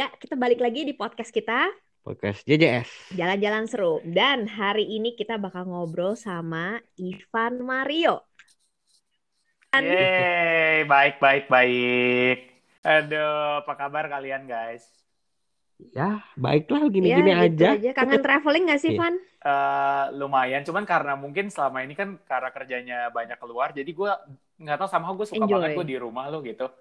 Ya, kita balik lagi di podcast kita, Podcast JJS. Jalan-Jalan Seru. Dan hari ini kita bakal ngobrol sama Ivan Mario. Yeay, baik, baik, baik. Aduh, apa kabar kalian guys? Ya, baiklah Ya, gini-gini gitu aja. aja. Kangen traveling gak sih, Iya. Van? Eh, lumayan, cuman karena mungkin selama ini kan karena kerjanya banyak keluar, jadi gue nggak tahu sama gue suka Enjoy. banget gue di rumah lo gitu.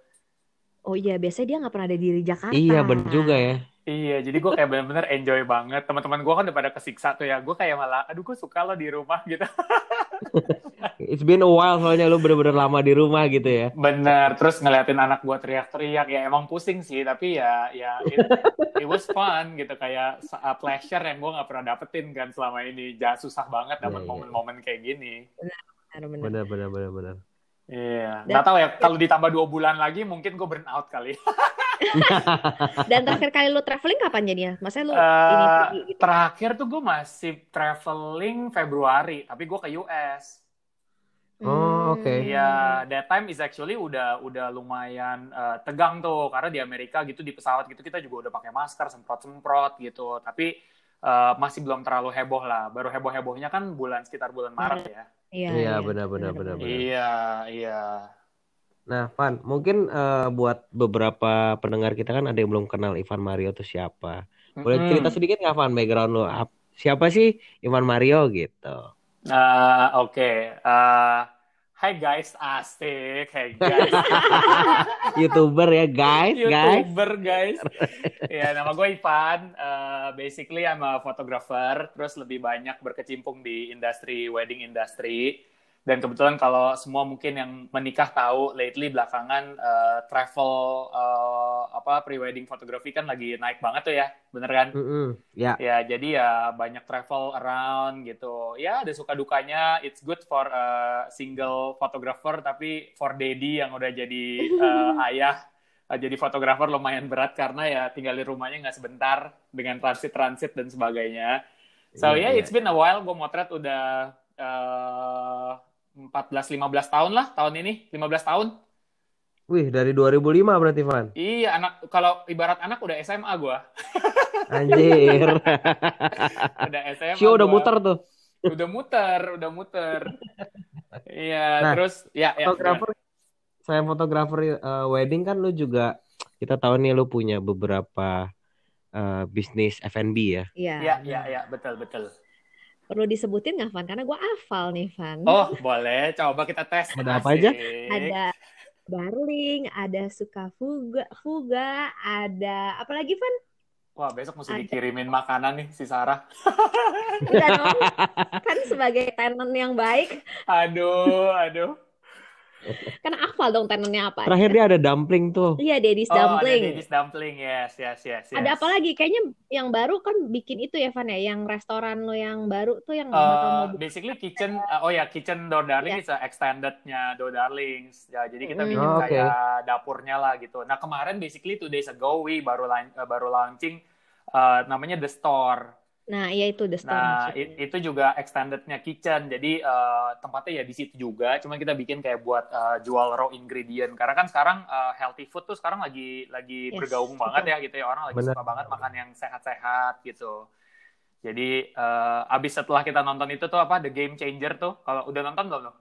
Oh iya, biasanya dia nggak pernah ada di Jakarta. Iya, bener juga ya. Iya, jadi gue kayak bener-bener enjoy banget. Teman-teman gue kan udah pada kesiksa tuh ya. Gue kayak malah, aduh gue suka lo di rumah gitu. It's been a while soalnya lu bener-bener lama di rumah gitu ya. Bener, terus ngeliatin anak gue teriak-teriak, ya emang pusing sih, tapi ya, ya it, it was fun gitu, kayak uh, pleasure yang gue nggak pernah dapetin kan selama ini. Jangan susah banget dapet Iya, iya. momen-momen kayak gini. Benar-benar. Bener, bener, bener, bener. Iya, Dan- nggak tahu ya, kalau ditambah dua bulan lagi mungkin gue burn out kali. Dan terakhir kali lu traveling kapan jadinya? Maksudnya lu Eh, ini pergi gitu? terakhir tuh gue masih traveling Februari, tapi gue ke US. Oh, oke. Hmm. Iya, that time is actually udah udah lumayan eh, tegang tuh karena di Amerika gitu di pesawat gitu kita juga udah pakai masker semprot-semprot gitu. Tapi eh, masih belum terlalu heboh lah. Baru heboh-hebohnya kan bulan sekitar bulan Maret ya. Iya, Iya, benar, benar, benar, benar. Iya, iya. Nah, Van, mungkin eh, buat beberapa pendengar kita kan ada yang belum kenal Ivan Mario itu siapa. Boleh cerita sedikit nggak, Van, background lu? Ap- Siapa sih Ivan Mario gitu? Eh, Oke, Eh, Hai guys, asik. Hai guys. YouTuber ya, guys. YouTuber guys. ya nama gue Ivan. Eh, basically I'm a photographer. Terus lebih banyak berkecimpung di industri wedding industry. Dan kebetulan kalau semua mungkin yang menikah tahu lately belakangan eh, travel eh, apa pre-wedding photography kan lagi naik banget tuh ya, bener kan? Mm-mm. Ya, Ya, jadi ya banyak travel around gitu. Ya, ada suka dukanya. It's good for a single photographer, tapi for daddy yang udah jadi eh, ayah, jadi fotografer lumayan berat karena ya tinggal di rumahnya nggak sebentar dengan transit-transit dan sebagainya. So Iya, yeah, iya. it's been a while. Gue motret udah eh, 14-15 tahun lah tahun ini. 15 tahun. Wih, dari 2005 berarti, Van. Iya, anak kalau ibarat anak udah SMA gue. Anjir. Udah SMA Sio udah gua. muter tuh. udah muter, udah muter. Iya, Nah, terus ya, ya fotografer saya fotografer eh, wedding kan lu juga kita tahu nih lu punya beberapa eh, bisnis F&B ya. Iya. Iya, iya, iya, betul, betul. Perlu disebutin nggak, Van? Karena gue hafal nih, Van. Oh, boleh. Coba kita tes. Ada apa aja? Ada Darling, ada Suka Fuga, Fuga, ada apa lagi, Van? Wah, besok mesti Ada. dikirimin makanan nih si Sarah. Udah dong. kan sebagai tenant yang baik, Aduh, aduh. kan hafal dong tenantnya apa. Terakhir dia ada dumpling tuh. Iya, Daddy's Oh, Dumpling. Daddy's Dumpling. Yes, yes, yes, yes. Ada apa lagi? Kayaknya yang baru kan bikin itu ya, Van ya? Yang restoran lo yang baru tuh yang Uh, basically kitchen uh, oh ya kitchen door darling is a extendednya door darlings ya jadi kita Mm. bikin Oh, oke. kayak dapurnya lah gitu nah kemarin basically two days ago we baru uh, baru launching uh, namanya the store Nah, iya itu The Store. nah maksudnya. i- itu juga extendednya kitchen jadi uh, tempatnya ya di situ juga cuma kita bikin kayak buat uh, jual raw ingredient karena kan sekarang uh, healthy food tuh sekarang lagi lagi Yes, bergaung betul. banget ya gitu ya orang lagi Bener. suka banget makan yang sehat-sehat gitu jadi eh, abis setelah kita nonton itu tuh apa The Game Changer tuh kalau udah nonton belum lo?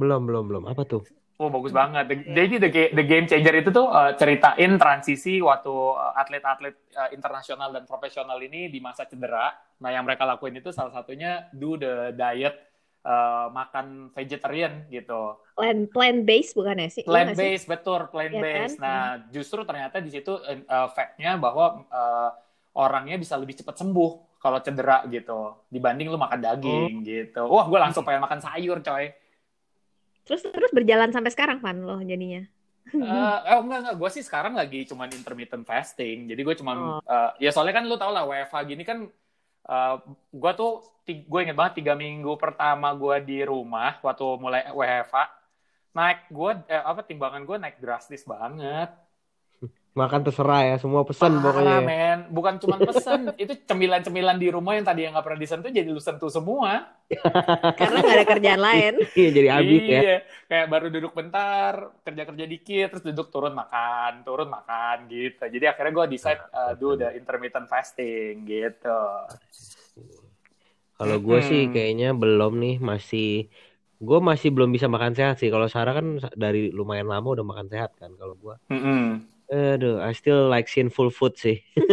Belum, belum, belum. Apa tuh? Oh bagus banget. The- Jadi The, The Game Changer itu tuh eh, ceritain transisi waktu eh, atlet-atlet eh, internasional dan profesional ini di masa cedera. Nah yang mereka lakuin itu salah satunya do the diet eh, makan vegetarian gitu. Plant plant based bukan ya sih? Iya Plant based betul plant Iya kan? based. Nah justru ternyata di situ eh, fact-nya bahwa eh, orangnya bisa lebih cepat sembuh kalau cedera gitu dibanding lu makan daging gitu. Wah gue langsung pengen makan sayur coy. Terus terus berjalan sampai sekarang, Van lo jadinya. Eh, oh enggak enggak, gue sih sekarang lagi cuman intermittent fasting. Jadi gue cuman Oh. eh, ya soalnya kan lu tau lah WFH gini kan eh gue tuh gue inget banget tiga minggu pertama gue di rumah waktu mulai WFH naik gue eh, apa timbangan gue naik drastis banget. Makan terserah ya, semua pesan Parah, pokoknya. ya. men. Bukan cuma pesan, itu cemilan-cemilan di rumah yang tadi yang nggak pernah disentuh jadi lu sentuh semua. Karena nggak ada kerjaan lain. Iya, jadi habis ya. Iya, kayak baru duduk bentar, kerja-kerja dikit, terus duduk turun makan, turun makan gitu. Jadi akhirnya gue decide uh, do the intermittent fasting gitu. Kalau gue sih Hmm. kayaknya belum nih, masih gue masih belum bisa makan sehat sih. Kalau Sarah kan dari lumayan lama udah makan sehat kan. Kalau gue, Mm-mm. Aduh, I still like sinful food sih.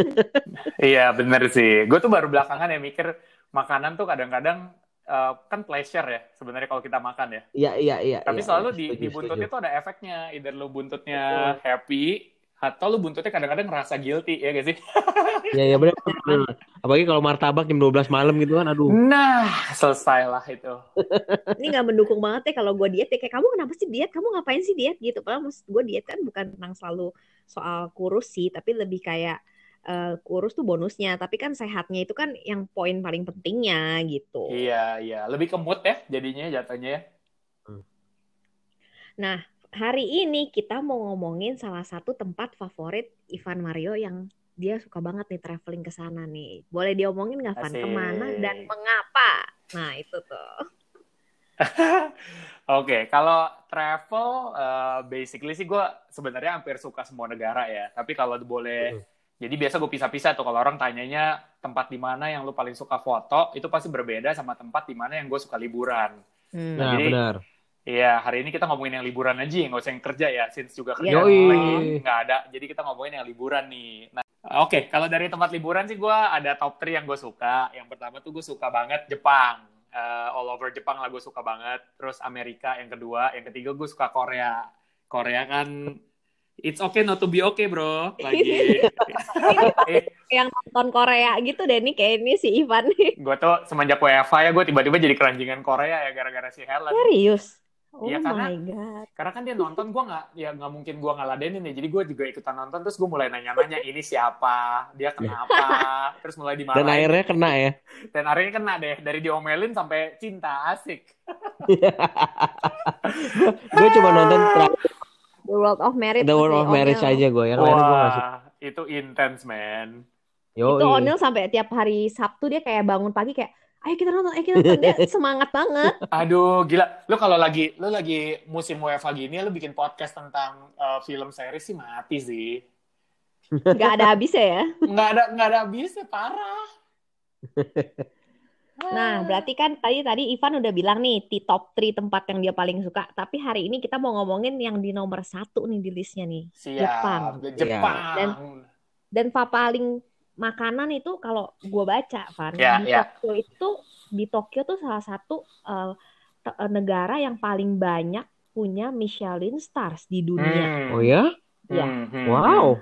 Iya bener sih. Gue tuh baru belakangan ya mikir makanan tuh kadang-kadang uh, kan pleasure ya sebenarnya kalau kita makan ya. Iya, iya, iya. Tapi iya, selalu iya, di, setuju, di buntutnya setuju. tuh ada efeknya. Either lu buntutnya happy atau lu buntutnya kadang-kadang ngerasa guilty ya gak sih? Iya, iya benar. Apalagi kalau martabak jam 12 malam gitu kan, aduh. Nah, selesai lah itu. Ini nggak mendukung banget ya kalau gue diet ya kayak kamu kenapa sih diet? Kamu ngapain sih diet gitu? Padahal maksud gue diet kan bukan tentang selalu soal kurus sih, tapi lebih kayak eh, kurus tuh bonusnya. Tapi kan sehatnya itu kan yang poin paling pentingnya gitu. Iya, iya. Lebih ke mood ya jadinya jatuhnya ya. Nah, hari ini kita mau ngomongin salah satu tempat favorit Ivan Mario yang dia suka banget nih traveling ke sana nih. Boleh diomongin nggak Van ke mana dan mengapa? Nah itu tuh. Oke, kalau travel, eh, basically sih gue sebenarnya hampir suka semua negara ya. Tapi kalau boleh, Hmm. jadi biasa gue pisah-pisah tuh. Kalau orang tanyanya tempat di mana yang lu paling suka foto, itu pasti berbeda sama tempat di mana yang gue suka liburan. Hmm. Nah, Jadi- benar. Iya, hari ini kita ngomongin yang liburan aja, nggak usah yang kerja ya, since juga kerja Yoi. lagi nggak ada. Jadi kita ngomongin yang liburan nih. Nah, oke, kalau dari tempat liburan sih gue ada top 3 yang gue suka. Yang pertama tuh gue suka banget Jepang. Eh, all over Jepang lah gue suka banget. Terus Amerika yang kedua. Yang ketiga gue suka Korea. Korea kan it's okay not to be okay bro. Lagi. Yang nonton Korea gitu deh nih kayak ini si Ivan nih. gue tuh semenjak WFH ya gue tiba-tiba jadi keranjingan Korea ya gara-gara si Helen. Serius? Oh Iya, karena- my god. karena kan dia nonton gue nggak ya nggak mungkin gue ngeladenin ya jadi gue juga ikutan nonton terus gue mulai nanya-nanya ini siapa dia kenapa terus mulai Dan dimarahin akhirnya kena ya. dan akhirnya kena deh dari diomelin sampai cinta asik gue cuma nonton The World of Merit. The World of Marriage aja gue. Yang lainnya gue itu intense man Yoi. Itu O'Neill sampai tiap hari Sabtu dia kayak bangun pagi kayak ayo kita nonton, ayo kita nonton. Dia semangat banget. aduh gila lu kalau lagi lu lagi musim WFH gini lu bikin podcast tentang uh, film series sih mati sih Gak ada habisnya ya. nggak ada nggak ada habisnya parah Nah, berarti kan tadi tadi Ivan udah bilang nih di top 3 tempat yang dia paling suka. Tapi hari ini kita mau ngomongin yang di nomor satu nih di listnya nih. siap Jepang. Jepang Dan- Dan paling makanan itu kalau gue baca, Van, Ya, di ya. Tokyo itu di Tokyo tuh salah satu eh, negara yang paling banyak punya Michelin stars di dunia. Hmm. Oh ya? Iya. Hmm, hmm, Wow.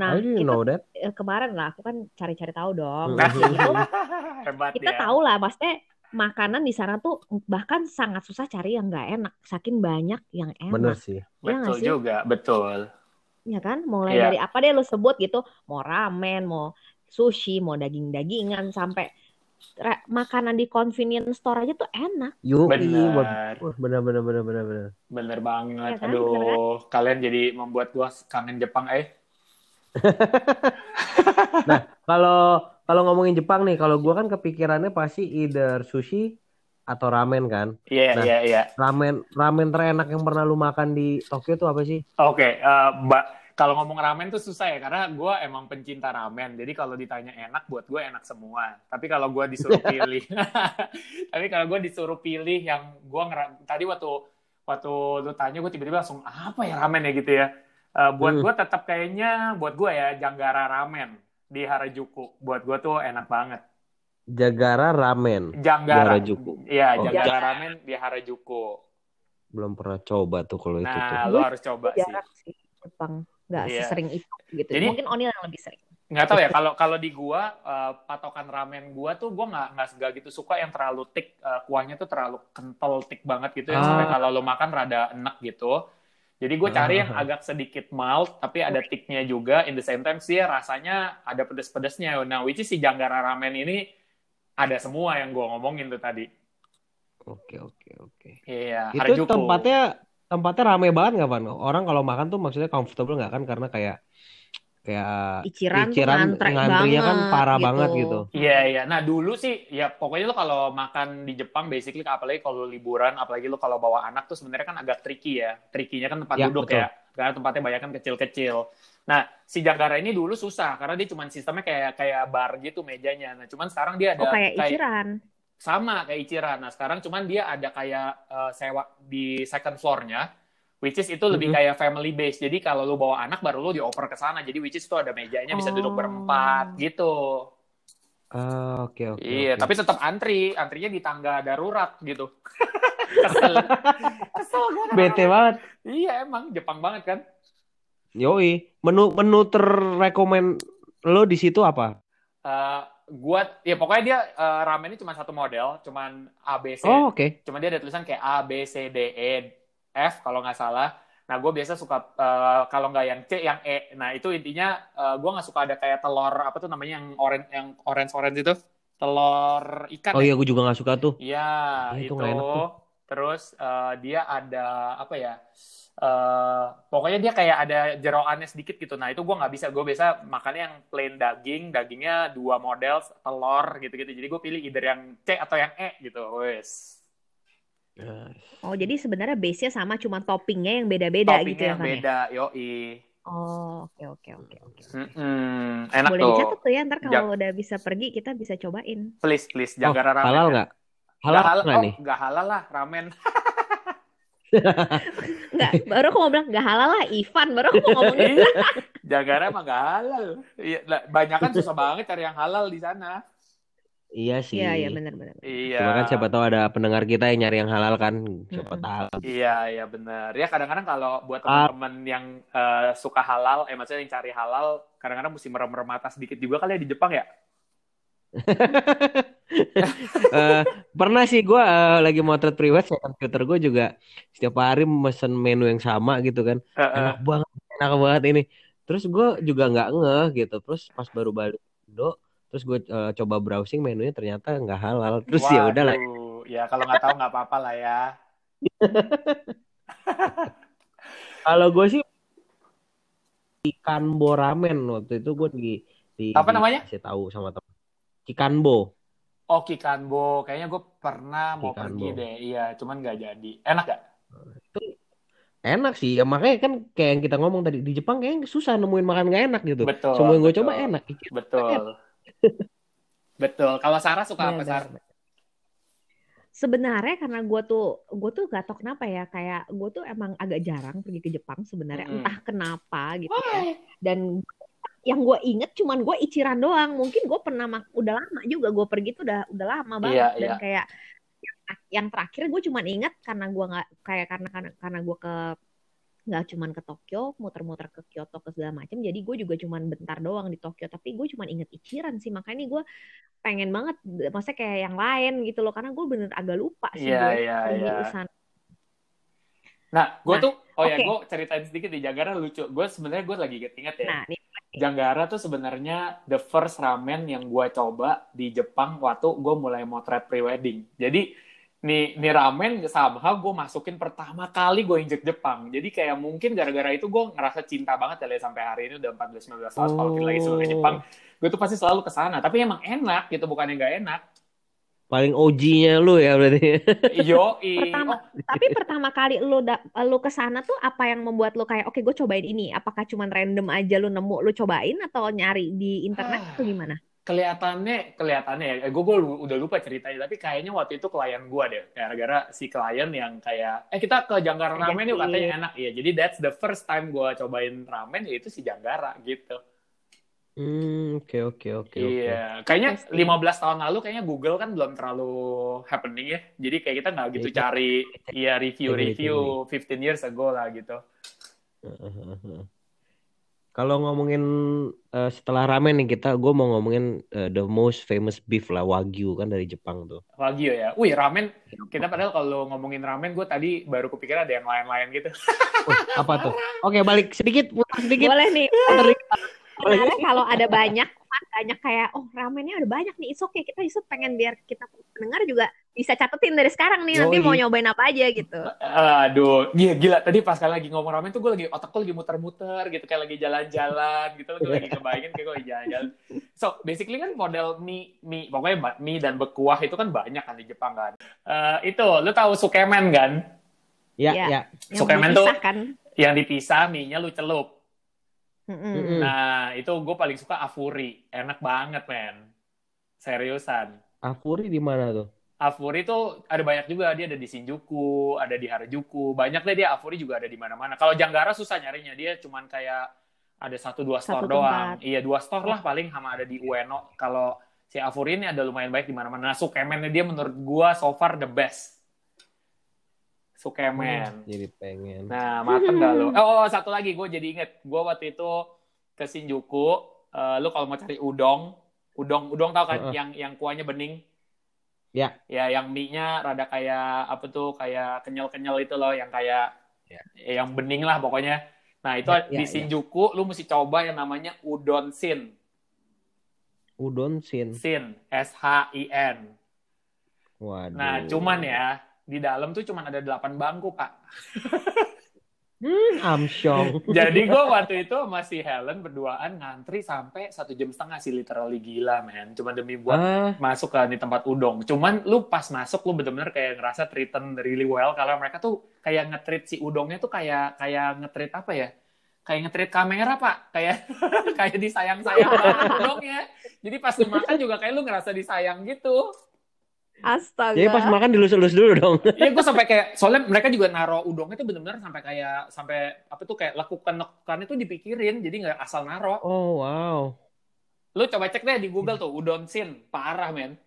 Nah, I didn't kita know that. eh, kemarin lah aku kan cari-cari tahu dong. Hmm. Nah, itu Hebat kita ya. tahu lah, maksudnya makanan di sana tuh bahkan sangat susah cari yang nggak enak, saking banyak yang Bener enak, sih. Iya nggak Betul sih? juga, betul. ya kan? Mulai Iya. dari apa deh lo sebut gitu, mau ramen, mau sushi, mau daging-dagingan, sampai makanan di convenience store aja tuh enak. Yoi. Bener, Wah, bener bener bener bener bener. bener banget. Kan, Aduh, bener kalian jadi membuat gua kangen Jepang, eh. Kalau kalau ngomongin Jepang nih, kalau gua kan kepikirannya pasti either sushi atau ramen kan. Iya, Nah. iya, iya. Ramen ramen terenak yang pernah lu makan di Tokyo tuh apa sih? Oke, eh, Mbak, kalau ngomong ramen tuh susah ya, karena gua emang pencinta ramen. Jadi kalau ditanya enak, buat gue enak semua. Tapi kalau gua disuruh pilih, tapi kalau gua disuruh pilih yang gua ngera- tadi waktu waktu lu tanya, gue tiba-tiba langsung apa ya ramen ya gitu ya. Eh, buat Hmm. gua tetap kayaknya, buat gua ya Janggara ramen di Harajuku. Buat gua tuh enak banget. Jagara ramen. Janggara. Di Harajuku. Iya, Oh. Janggara ramen di Harajuku. Belum pernah coba tuh kalau itu tuh. Nah, lu harus coba sih. Sih Jepang, nggak Iya. sesering itu gitu. Jadi- Mungkin Onil yang lebih sering. nggak tahu ya kalau kalau di gua eh, patokan ramen gua tuh gua nggak nggak gitu suka yang terlalu thick eh, kuahnya tuh terlalu kental thick banget gitu ya Ah. sampai kalau lo makan rada enak gitu jadi gue cari yang Ah. agak sedikit mild tapi ada thicknya juga in the same time sih rasanya ada pedes-pedesnya nah which is si Janggara ramen ini ada semua yang gua ngomongin tuh tadi Oke oke oke. iya Itu Harajuku tempatnya tempatnya rame banget nggak Van? Orang kalau makan tuh maksudnya comfortable nggak kan karena kayak kayak Ichiran ngantrek ngantrinya kan parah gitu. banget gitu. Iya iya. Nah dulu sih ya pokoknya lu kalau makan di Jepang basically apalagi kalau liburan apalagi lu kalau bawa anak tuh sebenarnya kan agak tricky ya. Trickynya kan tempat Ya, duduk betul. ya. Karena tempatnya banyak kan kecil-kecil. Nah si Janggara ini dulu susah karena dia cuma sistemnya kayak kayak bar gitu mejanya. Nah cuman sekarang dia ada Oh kayak Ichiran. Sama kayak Ichiran. Nah sekarang cuman dia ada kayak eh, sewa di second floor-nya, which is itu lebih Mhm. kayak family base. Jadi kalau lu bawa anak baru lu dioper ke sana. Jadi which is itu ada mejanya bisa duduk Oh. berempat gitu. Ah, oke oke. Iya, tapi tetap antri, antrinya di tangga darurat gitu. Kesel. Kesel kan? bete banget. Iya emang Jepang banget kan. Yoi, menu menu terrekomen lo di situ apa? Eh gua ya pokoknya dia ramen ini cuma satu model, cuman A B C. Oh, oke. Cuma dia ada tulisan kayak A B C D E F kalau nggak salah. Nah, gue biasa suka eh, kalau nggak yang C, yang E. Nah, itu intinya eh, gue nggak suka ada kayak telur apa tuh namanya yang orange yang orange orange itu telur ikan. Oh ya? iya, gue juga nggak suka tuh. Iya, Iya, itu itu. tuh. Terus eh, dia ada apa ya? Eh pokoknya dia kayak ada jeroannya sedikit gitu. Nah itu gue nggak bisa. Gue biasa makannya yang plain daging, dagingnya dua model, telur gitu-gitu. Jadi gue pilih either yang C atau yang E gitu. Wes. Oh jadi sebenarnya base-nya sama, cuma toppingnya yang beda-beda Toppingnya gitu ya yang kan ya? beda, yoi. Oh oke oke oke oke. Enak Boleh tuh. dicatat tuh ya, ntar kalau udah bisa pergi kita bisa cobain. Please, please, Oh, Jakarta ramen. halal ya. nggak? Halal Nggak halal, oh, nih? nggak halal lah ramen. Enggak, baru aku mau bilang nggak halal lah Ivan, baru aku mau ngomong gitu. Iya, Jakarta emang nggak halal. Iya, lah, banyak kan susah banget cari yang halal di sana. Iya sih. Iya iya benar-benar. Iya. Cuma kan siapa tahu ada pendengar kita yang nyari yang halal kan, siapa tahu. Iya, iya benar. Ya kadang-kadang kalau buat Ah. teman-teman yang eh, suka halal, eh maksudnya yang cari halal, kadang-kadang mesti merem-merem mata sedikit juga kali ya di Jepang ya. Eh, pernah sih gue lagi motret priwet, saya computer gue juga setiap hari mesen menu yang sama gitu kan, Eh, eh. enak banget, enak banget ini. Terus gue juga nggak ngeh gitu, terus pas baru balik Indo, terus gue coba browsing menunya ternyata nggak halal. Terus ya udah lah. Ya kalau nggak tahu nggak apa-apa lah ya. Kalau gue sih ikan bo ramen waktu itu gue di di Apa namanya? dikasih tahu sama teman. Kikanbo. Oh, Kikanbo. Kayaknya gue pernah mau Kikanbo. pergi deh. Iya, cuman nggak jadi. Enak gak? Enak sih, ya makanya kan kayak yang kita ngomong tadi di Jepang kayaknya susah nemuin makan gak enak gitu. Betul. Semua yang gue coba enak. Betul. betul. Kalau Sarah suka apa, Benar, Sar? benar. Sebenarnya karena gue tuh gue tuh gak tau kenapa ya kayak gue tuh emang agak jarang pergi ke Jepang sebenarnya Mm-mm. entah kenapa gitu ya dan yang gue inget cuman gue iciran doang mungkin gue pernah mak- udah lama juga gue pergi tuh udah udah lama banget Iya, dan iya. kayak yang, terakhir gue cuman inget karena gue nggak kayak karena karena karena gue ke nggak cuman ke Tokyo muter-muter ke Kyoto ke segala macam jadi gue juga cuman bentar doang di Tokyo tapi gue cuman inget Ichiran sih makanya gue pengen banget maksudnya kayak yang lain gitu loh karena gue bener agak lupa sih Iya, gue iya, pergi iya. ke sana Nah, gue Nah, tuh, oh ya, oke. gue ceritain sedikit di Janggara lucu. Gue sebenarnya gue lagi inget-inget ya. nah nih Janggara tuh sebenarnya the first ramen yang gue coba di Jepang waktu gue mulai motret pre-wedding. Jadi nih, nih ramen somehow gue masukin pertama kali gue injek Jepang. Jadi kayak mungkin gara-gara itu gue ngerasa cinta banget ya sampai hari ini udah 14-15 tahun kalau kita lagi ke Oh. Jepang. Gue tuh pasti selalu ke sana. Tapi emang enak gitu, bukan yang gak enak. Paling OG-nya lu ya berarti. Yo, pertama tapi pertama kali lu da- lu ke sana tuh apa yang membuat lu kayak oke gue cobain ini. Apakah cuman random aja lu nemu lu cobain atau nyari di internet Ah. atau gimana? kelihatannya kelihatannya ya. Gue gue udah lupa ceritanya tapi kayaknya waktu itu klien gue deh. Gara-gara si klien yang kayak eh kita ke Janggara ramen yuk katanya enak. Iya jadi that's the first time gue cobain ramen yaitu si Janggara gitu Hmm, oke oke oke oke. iya kayaknya Pasti. 15 tahun lalu kayaknya Google kan belum terlalu happening ya jadi kayak kita nggak gitu Iya. cari iya review-review Cari-cari. 15 years ago lah gitu Kalau ngomongin eh, setelah ramen nih kita, gue mau ngomongin eh, the most famous beef lah wagyu kan dari Jepang tuh. Wagyu ya wih ramen kita padahal kalau ngomongin ramen gue tadi baru kepikir ada yang lain-lain gitu Wah, apa tuh? Oke balik sedikit, putar sedikit. boleh nih. Sebenarnya kalau ada banyak banyak kayak oh ramennya udah banyak nih, it's okay kita Yusuf pengen biar kita pendengar juga bisa catetin dari sekarang nih nanti mau nyobain apa aja gitu. Aduh, gila, gila. Tadi pas kalian lagi ngomong ramen tuh gue lagi otak gue lagi muter-muter gitu kayak lagi jalan-jalan gitu. Gue lagi kebayangin kayak gue lagi jalan-jalan. So basically kan model mie, mie pokoknya mie dan bekuah itu kan banyak kan di Jepang kan. Eh, itu, lu tahu sukemen kan? Ya, Iya. ya. Yang Sukemen tuh- dipisah kan. Yang dipisah mie-nya lu celup. Mm-mm. Nah, itu gue paling suka Afuri. Enak banget, men. Seriusan. Afuri di mana tuh? Afuri itu ada banyak juga. Dia ada di Shinjuku, ada di Harajuku. Banyak deh dia Afuri juga ada di mana-mana. Kalau Janggara susah nyarinya. Dia cuman kayak ada satu dua store Satu doang. tempat. Iya, dua store lah paling sama ada di Ueno. Kalau si Afuri ini ada lumayan baik di mana-mana. Nah, Sukemennya dia menurut gua so far the best. Sukemen. Jadi pengen. Nah, mateng gak lo? Oh, oh, satu lagi gue jadi inget. Gue waktu itu ke Shinjuku. eh, lu kalau mau cari udong, udong, udong tau kan? Heeh. Yang yang kuahnya bening. Ya. Ya, yang mie-nya rada kayak apa tuh? Kayak kenyal-kenyal itu loh, yang kayak Ya. yang bening lah pokoknya. Nah, itu Ya, ya, di ya. Shinjuku lu mesti coba yang namanya udon sin. Udon sin. Sin, S H I N. Waduh. Nah, cuman ya di dalam tuh cuman ada 8 bangku, Pak. Hmm, amsyong. Jadi gue waktu itu masih Helen berduaan ngantri sampai satu jam setengah sih literally gila men. Cuma demi buat Ah, masuk ke di tempat udong. Cuman lu pas masuk lu bener-bener kayak ngerasa treated really well kalau mereka tuh kayak ngetreat si udongnya tuh kayak kayak ngetreat apa ya? Kayak ngetreat kamera pak, kayak kayak disayang-sayang banget udongnya. Jadi pas lu makan juga kayak lu ngerasa disayang gitu. Astaga. jadi pas makan dilus-lus dulu dong. Iya gue sampai kayak soalnya mereka juga naro udongnya tuh bener-bener sampai kayak sampai apa tuh kayak lekukan lekukan itu dipikirin jadi nggak asal naro. Oh, wow. Lu coba cek deh di Google tuh, udon sin. Parah, men.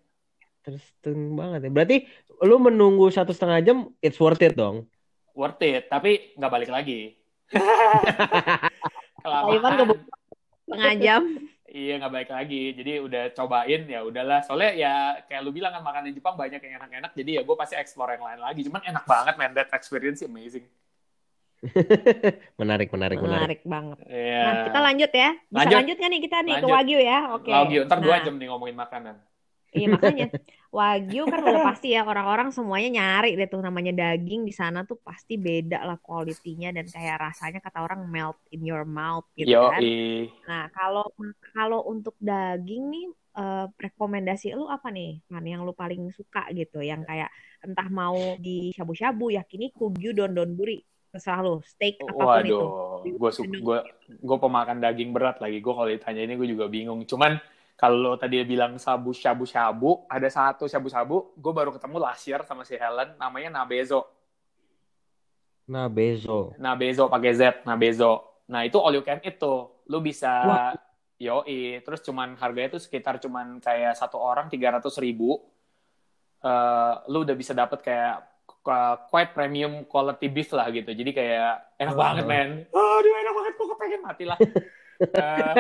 Interesting banget ya. Berarti lu menunggu satu setengah jam, it's worth it dong. Worth it, tapi nggak balik lagi. Kalau Ivan Setengah jam. Iya, nggak balik lagi. Jadi udah cobain, ya udahlah. Soalnya ya kayak lu bilang kan makanan Jepang banyak yang enak-enak. Jadi ya gue pasti explore yang lain lagi. Cuman enak banget, man. That experience amazing. Menarik, menarik, menarik. Menarik banget. Iya. Nah, kita lanjut ya. Bisa Lanjut. lanjut nggak nih kita nih ke Lanjut. Wagyu ya? Oke. Wagyu, ntar dua Nah, jam nih ngomongin makanan. Iya makanya Wagyu kan udah pasti ya orang-orang semuanya nyari deh tuh namanya daging di sana tuh pasti beda lah kualitinya dan kayak rasanya kata orang melt in your mouth gitu Yo, kan. Nah kalau kalau untuk daging nih eh, rekomendasi lu apa nih kan yang lu paling suka gitu yang kayak entah mau di shabu-shabu yakiniku gyudon donburi terserah lu steak apa pun itu. Waduh, gue gue gue pemakan daging berat lagi. Gue kalau ditanya ini gue juga bingung. Cuman kalau tadi dia bilang sabu shabu shabu, ada satu shabu shabu, gue baru ketemu last year sama si Helen, namanya Nabezo. Nah, bezo. Nabezo pakai Z, Nabezo. Nah itu all you can eat tuh, lu bisa Wah. yoi. Terus cuman harganya tuh sekitar cuman kayak satu orang tiga ratus ribu. Eh, lu udah bisa dapet kayak uh, quite premium quality beef lah gitu. Jadi kayak enak Oh. banget men. Aduh enak banget, gue kepengen mati lah. Eh,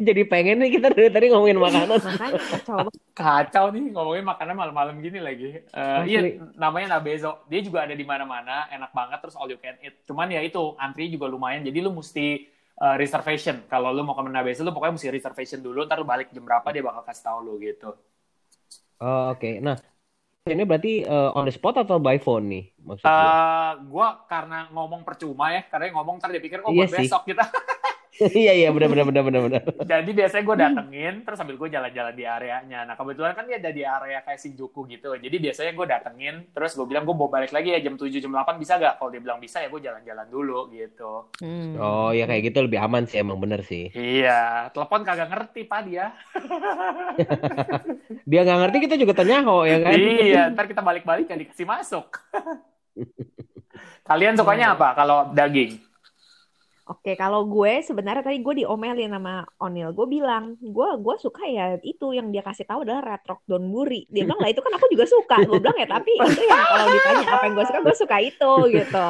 Jadi pengen nih kita dari tadi ngomongin makanan. Makanya coba kacau nih ngomongin makanan malam-malam gini lagi. Eh, Asli. iya, namanya Nabezo. Dia juga ada di mana-mana, enak banget terus all you can eat. Cuman ya itu antri juga lumayan. Jadi lu mesti uh, reservation. Kalau lu mau ke Nabezo lu pokoknya mesti reservation dulu, ntar lu balik jam berapa dia bakal kasih tahu lu gitu. Oh, Oke, nah ini berarti uh, on the spot atau by phone nih maksud gua? Eh, gua karena ngomong percuma ya, karena ngomong ntar dia pikir oh Iya buat sih. besok kita. Iya iya benar benar benar benar benar. Jadi biasanya gue datengin, terus sambil gue jalan-jalan di areanya. Nah kebetulan kan dia ada di area kayak Shinjuku gitu. Jadi biasanya gue datengin, terus gue bilang gue mau balik lagi ya jam 7, jam 8 bisa gak? Kalau dia bilang bisa ya gue jalan-jalan dulu gitu. Hmm. Oh ya kayak gitu lebih aman sih emang bener sih. Iya, telepon kagak ngerti pak dia. Dia nggak ngerti kita juga tanya ho ya kan. iya, ntar kita balik-balik gak dikasih masuk. Kalian sukanya apa kalau daging? Oke, kalau gue sebenarnya tadi gue diomelin sama Onil. Gue bilang, gue gue suka ya itu yang dia kasih tahu adalah Red Rock Donburi. Dia bilang lah itu kan aku juga suka. Gue bilang ya tapi itu ya kalau ditanya apa yang gue suka, gue suka itu gitu.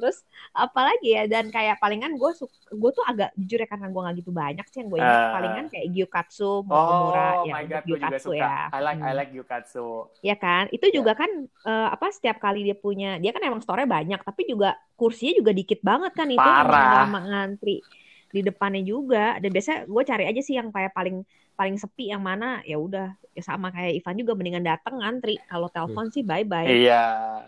Terus apalagi ya dan kayak palingan gue gue tuh agak jujur ya karena gue nggak gitu banyak sih yang gue ingat Ah. palingan kayak gyukatsu, mokomura Oh ya my god, gue juga gyukatsu suka. ya. I like, I Hmm. like Gyukatsu. Ya kan, itu juga kan eh, apa setiap kali dia punya, dia kan emang store banyak, tapi juga kursinya juga dikit banget kan itu Parah. lama ngantri. di depannya juga dan biasanya gue cari aja sih yang kayak paling paling sepi yang mana ya udah. Ya sama kayak Ivan juga mendingan datang ngantri kalau telepon sih bye bye Iya,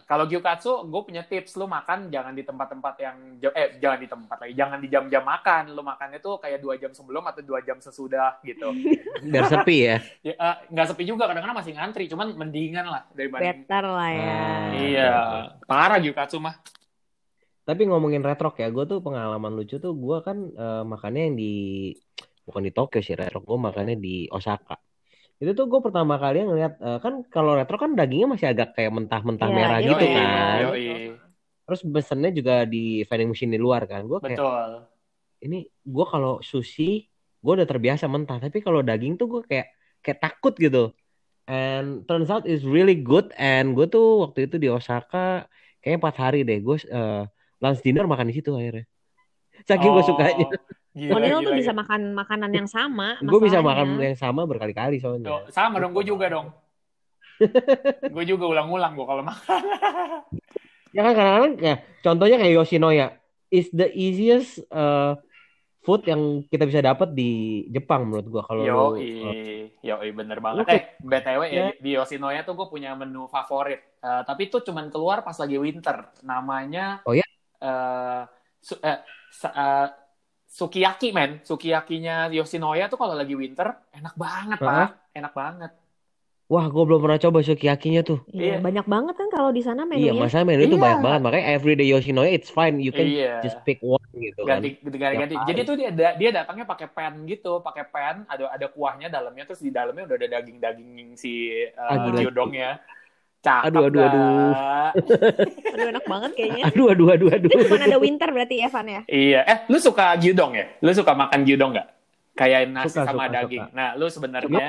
kalau gyukatsu gue punya tips. Lu makan jangan di tempat-tempat yang eh jangan di tempat lagi, jangan di jam-jam makan. Lu makannya tuh kayak dua jam sebelum atau dua jam sesudah gitu. Biar sepi ya. Ya, eh, nggak sepi juga. Kadang-kadang masih ngantri, cuman mendingan lah daripada better lah ya. Ah. Iya, parah gyukatsu mah. Tapi ngomongin retrok ya, gue tuh pengalaman lucu tuh gue kan eh, makannya yang di bukan di Tokyo sih retrok, gue makannya di Osaka. Itu tuh gue pertama kali ngeliat eh, kan kalau retrok kan dagingnya masih agak kayak mentah-mentah Iya, merah iya, gitu Yoi, kan. yoi. Terus pesennya juga di vending machine di luar kan. Gue kayak Betul. ini gue kalau sushi gue udah terbiasa mentah, tapi kalau daging tuh gue kayak kayak takut gitu. And turns out it's really good. And gue tuh waktu itu di Osaka kayaknya empat hari deh. Gue eh, lunch dinner makan di situ akhirnya. Saking gue sukanya. Gila, Nino gila, tuh gila. bisa makan makanan yang sama Gue bisa makan yang sama berkali-kali Tuh, soalnya. sama dong, gue juga dong. gue juga ulang-ulang gue kalau makan. Ya kan kadang-kadang ya, contohnya kayak Yoshinoya is the easiest uh, food yang kita bisa dapat di Jepang menurut gua kalau Yo, lu, uh, yoi, bener banget. Lu Eh, BTW ya, Ya. di Yoshinoya tuh gue punya menu favorit. Eh, tapi itu cuman keluar pas lagi winter. Namanya... Oh ya? eh, su- eh, sa- eh, sukiyaki, men. Sukiyakinya Yoshinoya tuh kalau lagi winter, enak banget, Hah? Pak. Enak banget. wah gua belum pernah coba sukiyakinya tuh. Iya, Iya. banyak banget kan kalau di sana Iya, menunya. masa menu itu Iya. banyak banget makanya everyday Yoshinoya it's fine you can Iya. just pick one gitu kan. ganti ganti, ganti. Tiap Jadi tuh dia dia datangnya pakai pan gitu, pakai pan, ada ada kuahnya dalamnya terus di dalamnya udah ada daging-daging si uh, Ah, gila. gyudongnya. Cakep Aduh, aduh, aduh. Aduh enak banget kayaknya. Aduh aduh aduh aduh. Itu cuma ada winter berarti ya, Van ya? Iya, eh lu suka gyudong ya? Lu suka makan gyudong nggak? Kayak nasi Suka, sama suka, daging. suka. Nah, lu sebenarnya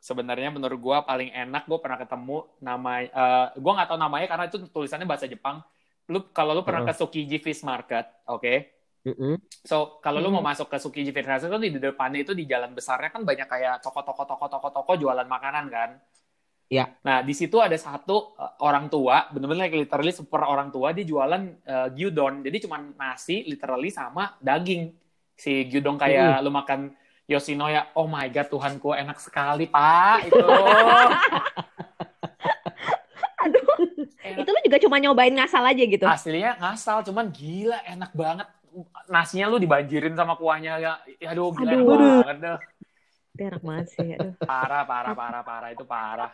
sebenarnya menurut gua paling enak gua pernah ketemu nama eh, gua nggak tahu namanya karena itu tulisannya bahasa Jepang. Lu kalau lu pernah ke Tsukiji Fish Market, oke? Mm-mm. So, kalau lu Hmm. mau masuk ke Tsukiji Fish Market itu di depannya itu di jalan besarnya kan banyak kayak toko-toko toko-toko toko jualan makanan kan. Iya. Nah, di situ ada satu uh, orang tua, bener-bener like literally super orang tua, dia jualan uh, gyudon. Jadi cuma nasi literally sama daging. Si gyudon kayak lu makan Yoshinoya. Oh my god, Tuhanku enak sekali, Pak. Itu. Aduh. Enak. Itu lu juga cuma nyobain ngasal aja gitu. Aslinya ngasal, cuman gila enak banget. Nasinya lu dibanjirin sama kuahnya ya. Aduh, gila Aduh. enak banget. Itu enak banget sih. Aduh. Parah, parah, parah, parah. Itu parah.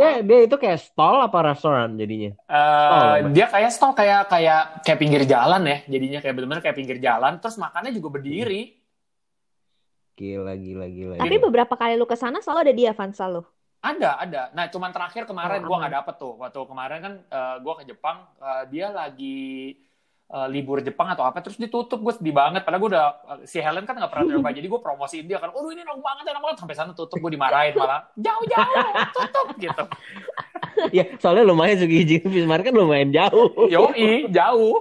Ya, dia itu kayak stall apa restoran jadinya? Eh, Oh, dia kayak stall kayak kayak kayak pinggir jalan ya jadinya kayak bener-bener kayak pinggir jalan terus makannya juga berdiri Gila gila gila. Tapi gila. beberapa kali lu ke sana selalu ada dia, Van, selalu. ada ada nah cuman terakhir kemarin Oh, gua aman. nggak dapet tuh waktu kemarin kan eh, gua ke Jepang eh, dia lagi eh, libur Jepang atau apa terus ditutup gue sedih banget padahal gue udah si Helen kan nggak pernah coba jadi gue promosiin dia kan oh ini enak banget enak banget sampai sana tutup gue dimarahin malah jauh jauh tutup gitu ya soalnya lumayan Tsukiji Fish Market lumayan jauh. yoi jauh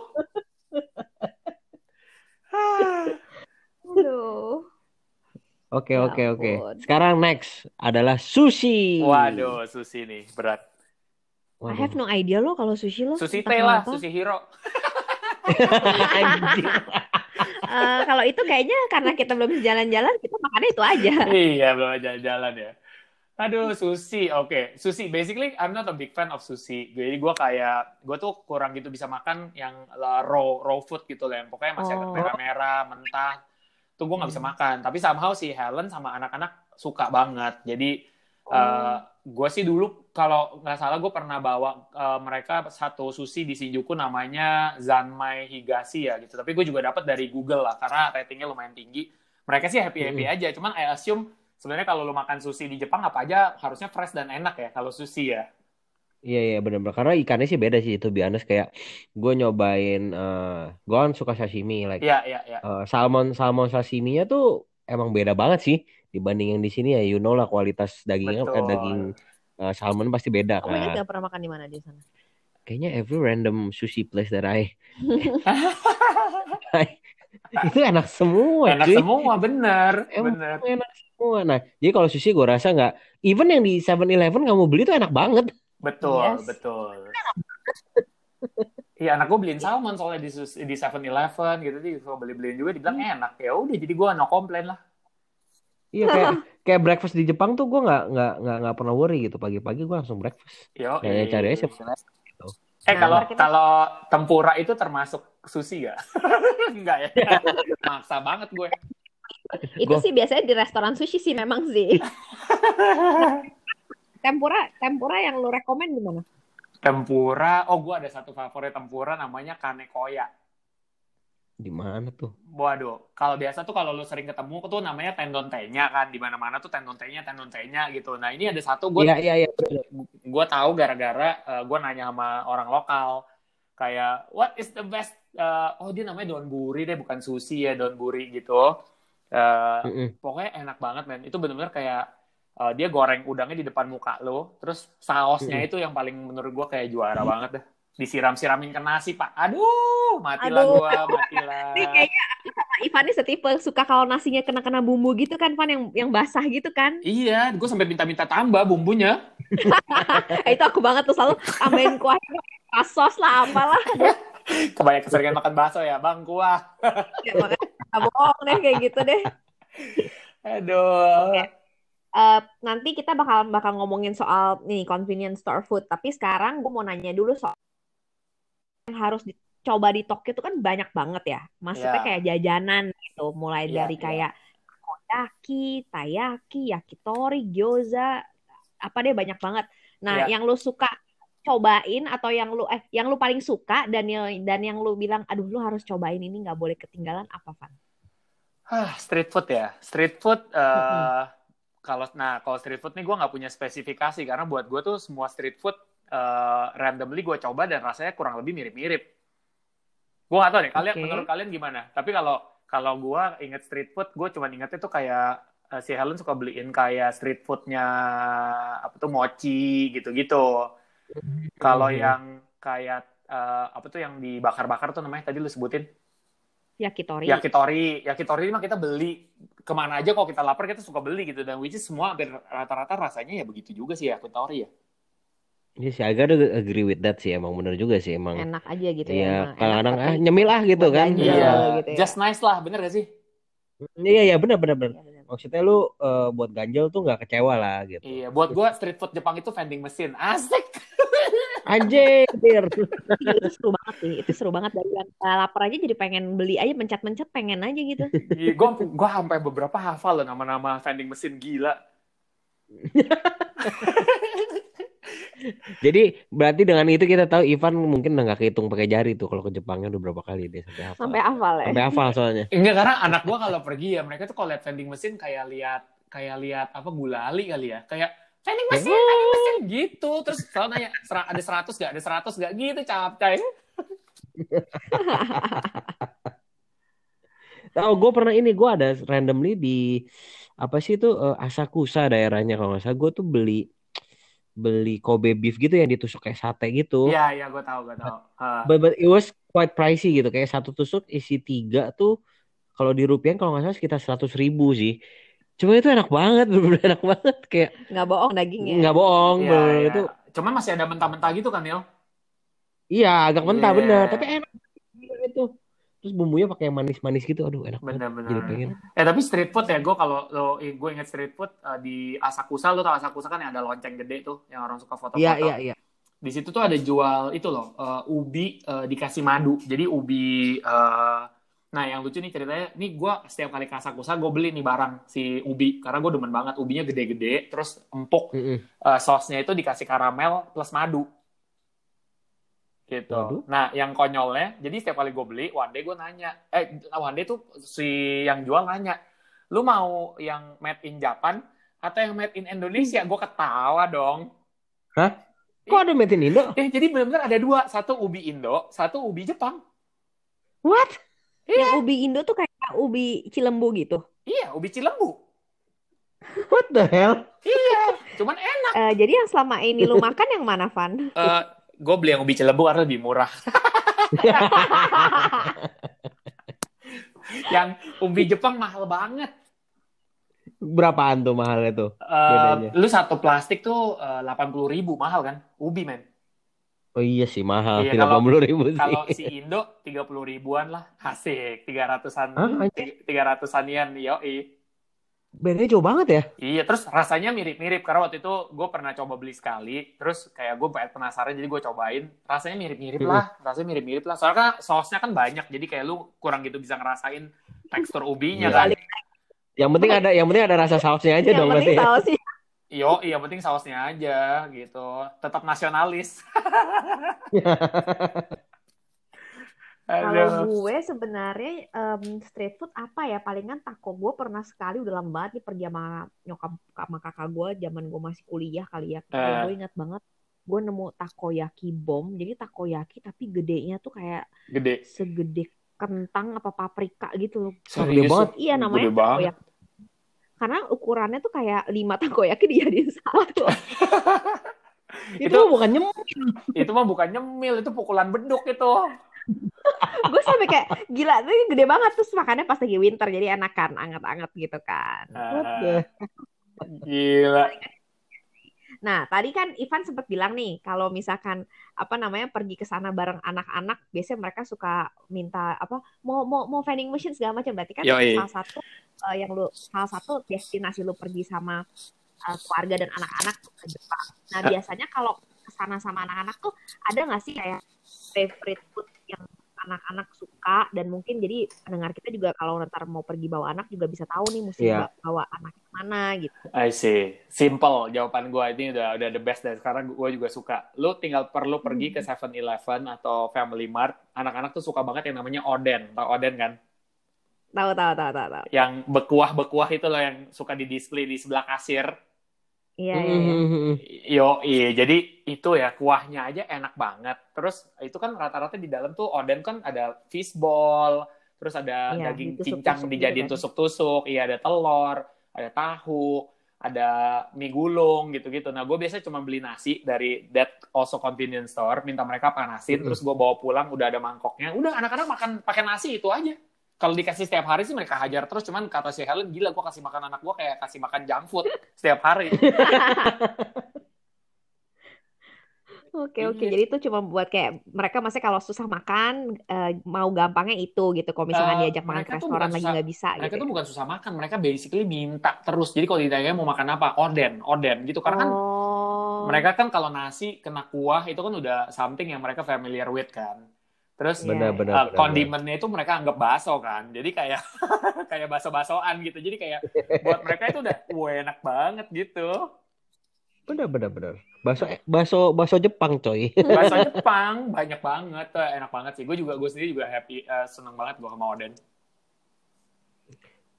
Aduh. Oke Ya oke oke. ampun. Sekarang next adalah sushi. waduh sushi nih berat I have no idea lo kalau sushi lo. sushi teh lah sushi hero Eh, kalau itu kayaknya karena kita belum jalan-jalan, kita makannya itu aja. iya belum jalan-jalan ya. Aduh sushi. Oke sushi. Basically I'm not a big fan of sushi. Jadi gue kayak gue tuh kurang gitu bisa makan yang uh, raw raw food gitu lah. Yang pokoknya masih agak Oh. merah-merah mentah. Tuh gue nggak bisa makan. Tapi somehow si Helen sama anak-anak suka banget. Jadi Oh. gue sih dulu kalau nggak salah gue pernah bawa uh, mereka satu sushi di Shinjuku namanya Zanmai Higashi ya gitu. Tapi gue juga dapat dari Google lah karena ratingnya lumayan tinggi. Mereka sih happy happy aja cuman I assume sebenarnya kalau lu makan sushi di Jepang apa aja harusnya fresh dan enak ya kalau sushi ya? Iya iya benar-benar karena ikannya sih beda sih itu biasa kayak gue nyobain eh gue kan suka sashimi like Iya iya iya. eh, salmon salmon sashiminya tuh emang beda banget sih dibanding yang di sini ya. You know lah kualitas dagingnya eh, Betul. daging eh, salmon pasti beda Kamu ingat kan. gak pernah makan di mana di sana? Kayaknya every random sushi place that I itu enak semua enak cuy. semua bener Emang bener enak semua. Nah, jadi kalau sushi gue rasa nggak, even yang di 7-Eleven kamu beli tuh enak banget. betul Yes. betul Iya, anak gue beliin salmon soalnya di di 7-Eleven gitu sih, gue beli-beliin juga dibilang enak. Ya udah, jadi gue no komplain lah. Iya kayak kayak breakfast di Jepang tuh gue nggak nggak nggak nggak pernah worry gitu pagi-pagi gue langsung breakfast. Yo, Ya, ya cari aja gitu. Eh Nah, kalau kita- kalau tempura itu termasuk sushi gak? Enggak ya? Maksa banget gue. Itu Gua- sih biasanya di restoran sushi sih memang sih. tempura, tempura yang lu rekomen gimana? Tempura, oh gue ada satu favorit tempura namanya kanekoya. Di mana tuh? Waduh, kalau biasa tuh kalau lu sering ketemu tuh namanya tendon tenya kan, di mana-mana tuh tendon tenya, tendon tenya gitu. Nah ini ada satu gue Iya iya iya. gue tahu gara-gara gue nanya sama orang lokal kayak what is the best uh, oh dia namanya donburi deh bukan sushi ya donburi gitu Uh, Mm-mm. pokoknya enak banget men itu bener-bener kayak uh, dia goreng udangnya di depan muka lo terus sausnya Mm-mm. itu yang paling menurut gue kayak juara banget dah disiram-siramin ke nasi pak aduh matilah Aduh. gue matilah Ini kayaknya aku sama Ivan nih setipe suka kalau nasinya kena-kena bumbu gitu kan, Van yang yang basah gitu kan. iya gue sampai minta-minta tambah bumbunya itu aku banget tuh selalu tambahin kuahnya sos lah apalah. kebanyakan keseringan makan bakso ya bang kuah Ya, makanya bohong deh kayak gitu deh. aduh Eh, nanti kita bakal bakal ngomongin soal nih convenience store food. Tapi sekarang gue mau nanya dulu soal harus dicoba di Tokyo itu kan banyak banget ya. Maksudnya Iya. kayak jajanan gitu, mulai Iya, dari iya. kayak takoyaki, taiyaki, yakitori, gyoza, apa deh banyak banget. Nah, Iya. yang lu suka cobain atau yang lu eh yang lu paling suka dan yang dan yang lu bilang aduh lu harus cobain ini nggak boleh ketinggalan apa Van? Hah, street food ya. Street food, Mm-mm. kalau nah kalau street food nih gue nggak punya spesifikasi karena buat gue tuh semua street food eh randomly gue coba dan rasanya kurang lebih mirip-mirip. Gue nggak tahu deh. Kalian Oke. menurut kalian gimana? Tapi kalau kalau gue inget street food, gue cuma ingetnya tuh kayak eh, si Helen suka beliin kayak street foodnya apa tuh mochi gitu-gitu. Kalau Mhm. yang kayak eh, apa tuh yang dibakar-bakar tuh namanya tadi lu sebutin? Yakitori. Yakitori, yakitori ini mah kita beli ke mana aja kalau kita lapar kita suka beli gitu dan which is semua hampir rata-rata rasanya ya begitu juga sih yakitori ya. Iya sih, agak agree with that sih emang bener juga sih emang. enak aja gitu ya. Iya, emang. Enak kadang-kadang ah nyemil ah gitu kan. Iya, gitu ya. just nice lah, bener gak sih? Iya iya bener bener bener. Iya, bener. Maksudnya lu eh, buat ganjel tuh nggak kecewa lah gitu. Iya, buat gua street food Jepang itu vending mesin, asik. Anjir. itu seru banget sih itu seru banget dari yang uh, lapar aja jadi pengen beli aja mencet-mencet pengen aja gitu Iya, gua gua sampai beberapa hafal loh nama-nama vending mesin gila. Jadi berarti dengan itu kita tahu Ivan mungkin udah nggak kehitung pakai jari tuh kalau ke Jepangnya udah berapa kali dia sampai hafal. sampai hafal ya Sampai hafal soalnya. Enggak karena anak gua kalau pergi ya mereka tuh kalau lihat vending mesin kayak lihat kayak lihat apa gulali kali ya. Kayak vending mesin, vending mesin gitu. Terus selalu nanya, "Sera- ada 100 gak? Ada 100 gak? Gitu capcay. Tahu gue pernah ini gue ada randomly di apa sih itu eh, Asakusa daerahnya kalau nggak salah gue tuh beli beli Kobe beef gitu yang ditusuk kayak sate gitu. Iya, iya gua tahu, gua tahu. Ah. But, but it was quite pricey gitu kayak satu tusuk isi tiga tuh kalau di rupiah kalau nggak salah sekitar seratus ribu sih. Cuma itu enak banget, bener enak banget kayak nggak bohong dagingnya nggak bohong Iya, bener. iya. itu. Cuman masih ada mentah-mentah gitu kan, Nil? Iya agak mentah Iya. bener, tapi enak itu. Terus bumbunya pakai yang manis-manis gitu, aduh enak banget. Bener-bener. Jadi pengen. Eh tapi street food ya, gue kalau lo, gue inget street food eh, di Asakusa, lo tau Asakusa kan yang ada lonceng gede tuh, yang orang suka foto-foto. Iya iya iya. Di situ tuh ada jual itu loh, eh, ubi eh, dikasih madu. Jadi ubi, eh, nah yang lucu nih ceritanya, nih gue setiap kali ke Asakusa gue beli nih barang si ubi, karena gue demen banget ubinya gede-gede, terus empuk, Mm-mm. eh, sausnya itu dikasih karamel plus madu. Gitu. Waduh. Nah, yang konyolnya, jadi setiap kali gue beli, one day gue nanya, eh, one day tuh si yang jual nanya, lu mau yang made in Japan atau yang made in Indonesia? Gue ketawa dong. Kok ada made in Indo? Eh, jadi benar-benar ada dua, satu ubi Indo, satu ubi Jepang. What? yang ubi Indo tuh kayak ubi Cilembu gitu Iya, ubi Cilembu. What the hell? Iya, cuman enak. Eh, jadi yang selama ini lu makan yang mana Van Eh, gue beli yang ubi Cilembu karena lebih murah. yang ubi Jepang mahal banget. Berapaan tuh mahalnya tuh? Eh, Bedanya. lu satu plastik tuh delapan puluh ribu mahal kan? Ubi men. Oh iya sih mahal, Iya, tiga kalau- puluh ribu sih. Kalau si Indo 30 ribuan lah, asik. 300-an, Hah, anjir? 300-an yen, yoi. Bedanya jauh banget ya. Iya, terus rasanya mirip-mirip karena waktu itu gue pernah coba beli sekali, terus kayak gue penasaran jadi gue cobain, rasanya mirip-mirip lah, rasanya mirip-mirip lah. Soalnya kan sausnya kan banyak, jadi kayak lu kurang gitu bisa ngerasain tekstur ubinya Iya. kan. Yang penting ada, yang penting ada rasa sausnya aja Yang dong penting berarti ya. sih. Yo, iya penting sausnya aja gitu. Tetap nasionalis. Kalau gue sebenarnya em, street food apa ya? Palingan taco. Gue pernah sekali udah lama banget nih pergi sama nyokap sama kakak gue zaman gue masih kuliah kali ya. Eh. Gue ingat banget gue nemu takoyaki bom. Jadi takoyaki tapi gedenya tuh kayak Gede. segede kentang apa paprika gitu loh. Gede banget. Iya namanya Gede banget. takoyaki. Karena ukurannya tuh kayak lima takoyaki dijadiin satu. Itu, Itu- bukan nyemil. Itu mah bukan nyemil, itu pukulan beduk itu. gue sampai kayak gila tuh gede banget terus makannya pas lagi winter jadi enakan anget-anget gitu kan. Ah, gila. Nah, tadi kan Ivan sempat bilang nih, kalau misalkan apa namanya pergi ke sana bareng anak-anak, biasanya mereka suka minta apa mau mau mau vending machine segala macam. Berarti kan Yoi. salah satu eh, yang lu salah satu destinasi lu pergi sama eh, keluarga dan anak-anak ke Jepang. Nah, biasanya kalau ke sana sama anak-anak tuh ada nggak sih kayak favorite food yang anak-anak suka dan mungkin jadi pendengar kita juga kalau ntar mau pergi bawa anak juga bisa tahu nih mesti Iya. bawa anak ke mana gitu. I see. Simple jawaban gue ini udah udah the best dan sekarang gue juga suka. Lu tinggal perlu pergi ke 7-Eleven atau Family Mart. Anak-anak tuh suka banget yang namanya oden. Tau oden kan? Tahu tahu tahu tahu tahu. Yang bekuah-bekuah itu loh yang suka di display di sebelah kasir. Iya iya. iya. Mhm. Yo, iya. Jadi itu ya kuahnya aja enak banget. Terus itu kan rata-rata di dalam tuh oden kan ada fishball, terus ada Iya, daging cincang gitu dijadiin kan. tusuk-tusuk, iya ada telur, ada tahu, ada mie gulung gitu-gitu. Nah, gue biasanya cuma beli nasi dari that also convenience store, minta mereka panasin, Mhm. terus gue bawa pulang udah ada mangkoknya. Udah anak-anak makan pakai nasi itu aja. Kalau dikasih setiap hari sih mereka hajar terus, cuman kata si Helen, gila gue kasih makan anak gue kayak kasih makan junk food setiap hari. Oke oke, Iya. jadi itu cuma buat kayak mereka masih kalau susah makan eh, mau gampangnya itu gitu. Kalau misalkan Eh, diajak makan ke restoran lagi nggak bisa mereka gitu. tuh bukan susah makan, mereka basically minta terus. Jadi kalau ditanya mau makan apa, oden, oden gitu. Karena kan oh. mereka kan kalau nasi kena kuah itu kan udah something yang mereka familiar with kan. Terus Benar benar. uh, benar, kondimennya itu mereka anggap baso kan. Jadi kayak kayak baso-basoan gitu. Jadi kayak buat mereka itu udah wah enak banget gitu. Benar benar benar. Baso baso baso Jepang coy. Baso Jepang banyak banget, enak banget sih. Gue juga gue sendiri juga happy, uh, seneng banget gue sama oden.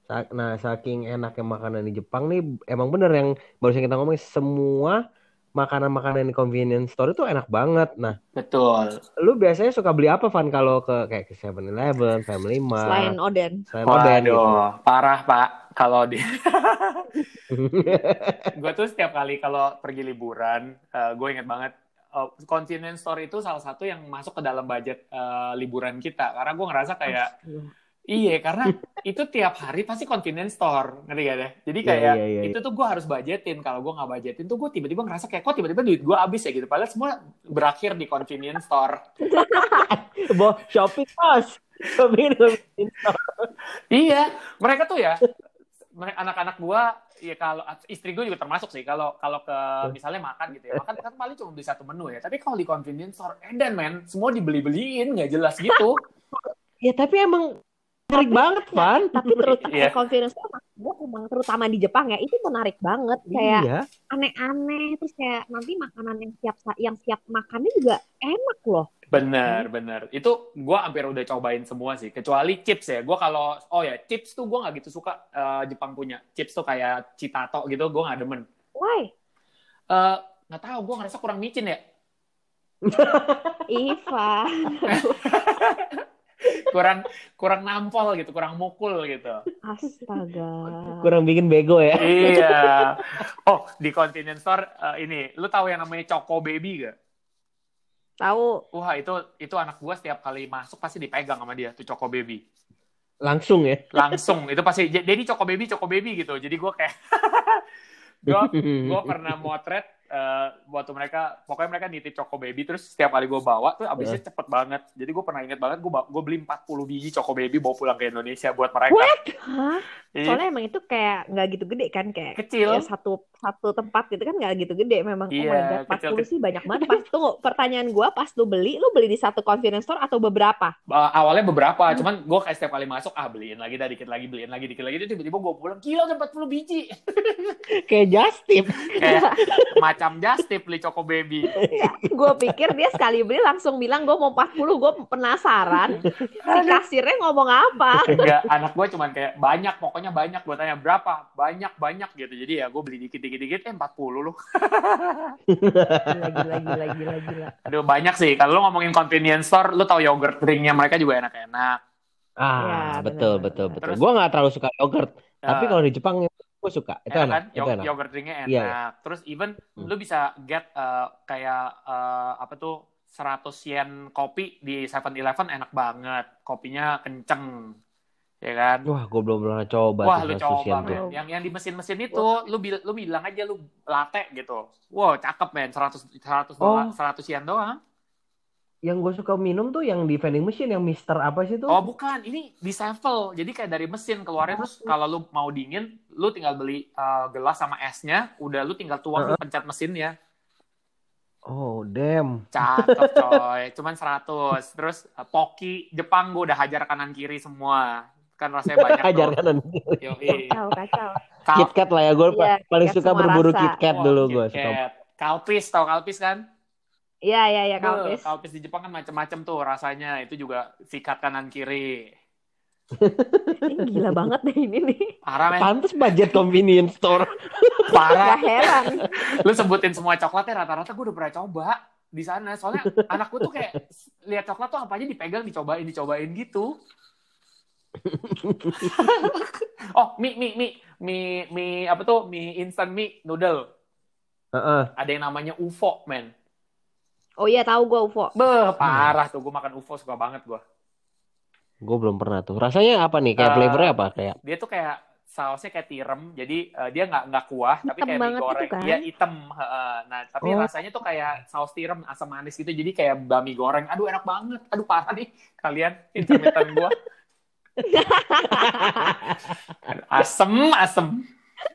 Nah, saking enaknya makanan di Jepang nih, emang bener yang barusan kita ngomongin semua makanan-makanan di convenience store itu enak banget. Nah, Betul. lu biasanya suka beli apa Van kalau ke kayak ke 7-Eleven, Family Mart, Selain oden. selain Oden gitu? Waduh, parah pak. Kalau di gue tuh setiap kali kalau pergi liburan, gue inget banget uh, convenience store itu salah satu yang masuk ke dalam budget uh, liburan kita. Karena gue ngerasa kayak iya, karena itu tiap hari pasti convenience store, ngerti gak deh? Jadi Iya, kayak iya, iya, itu tuh gue harus budgetin. Kalau gue nggak budgetin tuh gue tiba-tiba ngerasa kayak kok tiba-tiba duit gue habis ya gitu. Padahal semua berakhir di convenience store. Bo, shopping mas, shopping convenience store. Iya, mereka tuh ya anak-anak gua ya kalau istri gue juga termasuk sih kalau kalau ke misalnya makan gitu ya makan kan paling cuma beli satu menu ya tapi kalau di convenience store edan men semua dibeli-beliin nggak jelas gitu Ya tapi emang menarik banget Van. Tapi terutama Iya. convenience store maksud gue emang terutama di Jepang ya itu menarik banget kayak Iya. aneh-aneh terus kayak nanti makanan yang siap yang siap makannya juga enak loh. bener bener itu gua hampir udah cobain semua sih kecuali chips ya gua kalau oh ya chips tuh gua nggak gitu suka eh, Jepang punya chips tuh kayak Citato gitu gua nggak demen Why? Eh, nggak tahu gua ngerasa kurang micin ya Iva. kurang kurang nampol gitu kurang mukul gitu Astaga. Kurang bikin bego ya. iya. Oh, di convenience store eh, ini, lu tahu yang namanya Choco Baby gak? Tahu Wah, itu itu anak gua setiap kali masuk pasti dipegang sama dia tuh Choco Baby. Langsung ya. Langsung itu pasti jadi Choco Baby, Choco Baby gitu. Jadi gua kayak gua gua pernah motret eh, waktu mereka pokoknya mereka nitip Choco Baby terus setiap kali gue bawa tuh abisnya cepet banget. Jadi gue pernah inget banget gue gue beli 40 biji Choco Baby bawa pulang ke Indonesia buat mereka. What? Hah? Iya, Soalnya emang itu kayak nggak gitu gede kan kayak kecil. ya satu satu tempat gitu kan nggak gitu gede memang. Iya, oh my god, 40 kecil- sih banyak banget. Pas tunggu, pertanyaan gua pas lu beli, lu beli di satu convenience store atau beberapa? Uh, awalnya beberapa, cuman gue kayak setiap kali masuk, ah beliin lagi dah dikit lagi, beliin lagi dikit lagi. Itu tiba-tiba gue pulang, gila udah 40 biji. Kayak just tip. kayak macam just tip beli Choco Baby. gue pikir dia sekali beli langsung bilang gue mau 40, gue penasaran. Si kasirnya ngomong apa? Enggak, anak gue cuman kayak banyak, pokoknya banyak. Gue tanya berapa? Banyak, banyak gitu. Jadi ya gue beli dikit-dikit-dikit, eh 40 loh. Gila, gila, gila, gila, gila. Aduh banyak sih. Kalau lu ngomongin convenience store, lu tahu yogurt drinknya mereka juga enak-enak. Ah, Ya, betul, betul, betul. Gue nggak terlalu suka yogurt, tapi Eh, kalau di Jepang gue suka. Itu enak enak, kan? itu Yo- enak. Yogurt drinknya enak. Iya, iya. Terus even Hmm. lu bisa get eh, kayak eh, apa tuh 100 yen kopi di 7-Eleven enak banget. Kopinya kenceng. Ya kan? Wah, gue belum pernah coba Wah, lu coba, men. Yang yang di mesin-mesin itu, lu bil- lu bilang aja lu latte gitu. Wow, cakep, men. 100 100 doang, Oh. 100 yen doang. Yang gue suka minum tuh yang di vending machine yang Mister apa sih tuh? Oh, bukan. Ini di sevel. Jadi kayak dari mesin keluarnya terus kalau lu mau dingin, lu tinggal beli uh, gelas sama esnya, udah lu tinggal tuang, lu pencet mesinnya. Oh, damn. Cakep, coy. Cuman 100. Terus uh, Poki Jepang gue udah hajar kanan kiri semua. Kan rasanya banyak Hajar kanan. Yoi. Kacau, kacau. Kal- KitKat lah ya, gue Iya, paling KitKat suka berburu rasa. KitKat Wah, dulu gue. Suka. Kalpis, tau Kalpis kan? Iya, iya, iya, kalpis. Kalpis di Jepang kan macem-macem tuh rasanya. Itu juga sikat kanan kiri. Ini gila banget deh ini nih. Parah, men. Pantes budget convenience store. Parah. Gak heran. Lu sebutin semua coklatnya rata-rata gue udah pernah coba di sana. Soalnya anak gue tuh kayak lihat coklat tuh apa aja dipegang, dicobain, dicobain gitu. oh, mie, mie, mie, mie, mie apa tuh? Mie instant mie noodle. Heeh. Ada yang namanya UFO, men. Oh iya, tahu gue UFO. Beuh, parah tuh. Gue makan UFO suka banget gue. Gue belum pernah tuh. Rasanya apa nih? Kayak Eh, flavornya apa? Kayak Dia tuh kayak sausnya kayak tirem, jadi eh, dia nggak nggak kuah, tapi Hitam kayak mie banget goreng. gitu kan? Iya hitam. heeh. Nah, tapi Oh. rasanya tuh kayak saus tirem asam manis gitu, jadi kayak bami goreng. Aduh enak banget. Aduh parah nih kalian intermittent gua. Asem, asem.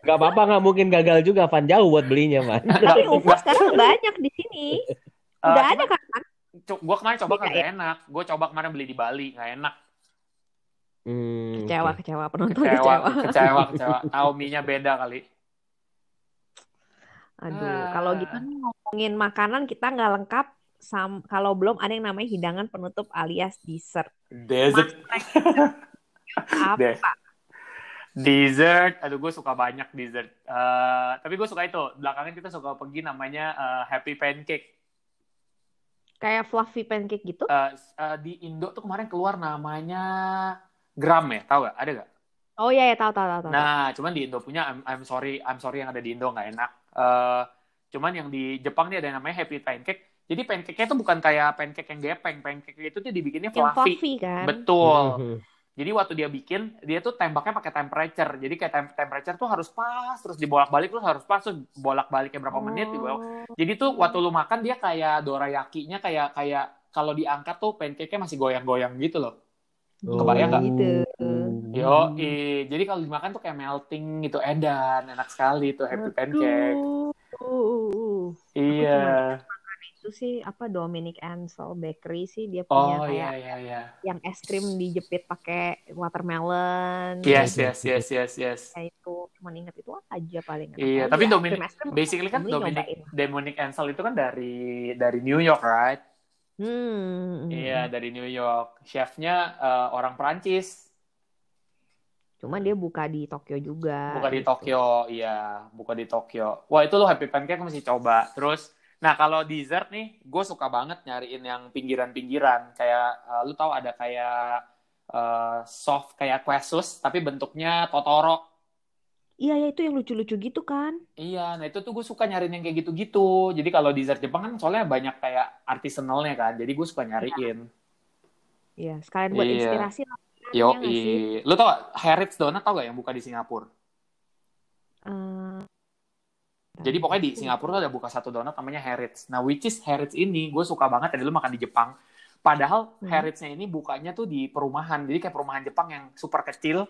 Gak apa-apa, nggak mungkin gagal juga. Van jauh buat belinya, man. Tapi Nggak- UFO nggak- sekarang banyak di sini. eh, Udah cuma- ada kan? Gua kemarin coba Beda kagak enak. Gua coba kemarin beli di Bali, nggak enak. Hmm, Kecewa, oke. kecewa. Penonton Kecewa, kecewa. kecewa, kecewa. Beda kali. Aduh, Ah. kalau gitu nih ngomongin makanan kita nggak lengkap sam kalau belum ada yang namanya hidangan penutup alias dessert. Dessert. Apa? Dessert, aduh gue suka banyak dessert. Eh, tapi gue suka itu. Belakangan kita suka pergi namanya eh, Happy Pancake. Kayak fluffy pancake gitu? Eh, s- eh, di Indo tuh kemarin keluar namanya Gram ya, tahu gak? Ada gak? Oh iya, ya tahu tahu tahu. Nah, cuman di Indo punya I'm, I'm sorry, I'm sorry yang ada di Indo nggak enak. Eh, cuman yang di Jepang nih ada yang namanya Happy Pancake. Jadi pancake-nya tuh bukan kayak pancake yang gepeng, pancake itu tuh dibikinnya yang fluffy. fluffy kan? Betul. Jadi waktu dia bikin, dia tuh tembaknya pakai temperature. Jadi kayak tem- temperature tuh harus pas, terus dibolak-balik terus harus pas, terus bolak-baliknya berapa menit gitu. Oh. Jadi tuh waktu lu makan dia kayak dorayakinya kayak kayak kalau diangkat tuh pancake-nya masih goyang-goyang gitu loh. Kebayang nggak? Gitu. Yo, jadi kalau dimakan tuh kayak melting gitu, edan, enak sekali tuh happy pancake. Aduh. Iya. Itu sih apa Dominic Ansel Bakery sih dia punya Oh iya kayak iya iya. yang es krim dijepit pakai watermelon. Yes yes yes yes yes. Kayak itu cuma inget itu aja paling. Iya, aja. tapi Es Dominic- krim- Basically kan Dominic nyobain. Dominic Ansel itu kan dari dari New York, right? Hmm. Iya, dari New York. Chefnya eh, orang Perancis. Cuma dia buka di Tokyo juga. Buka di gitu. Tokyo, iya, buka di Tokyo. Wah, itu lo happy pancake mesti coba. Terus, nah kalau dessert nih, gue suka banget nyariin yang pinggiran-pinggiran. Kayak, eh, lu tahu ada kayak eh, soft kayak kue sus, tapi bentuknya Totoro. Iya ya itu yang lucu-lucu gitu kan. Iya, nah itu tuh gue suka nyariin yang kayak gitu-gitu. Jadi kalau dessert Jepang kan soalnya banyak kayak artisanalnya kan. Jadi gue suka nyariin. Iya, sekalian buat Iya. inspirasi lah. Yo, ya lu tau gak, Harrods Donut tau gak yang buka di Singapura? Eh, Jadi pokoknya di Singapura tuh ada buka satu donat namanya Harrods. Nah, which is Harrods ini gue suka banget ya dulu makan di Jepang. Padahal Hmm. Harrods-nya ini bukanya tuh di perumahan. Jadi kayak perumahan Jepang yang super kecil.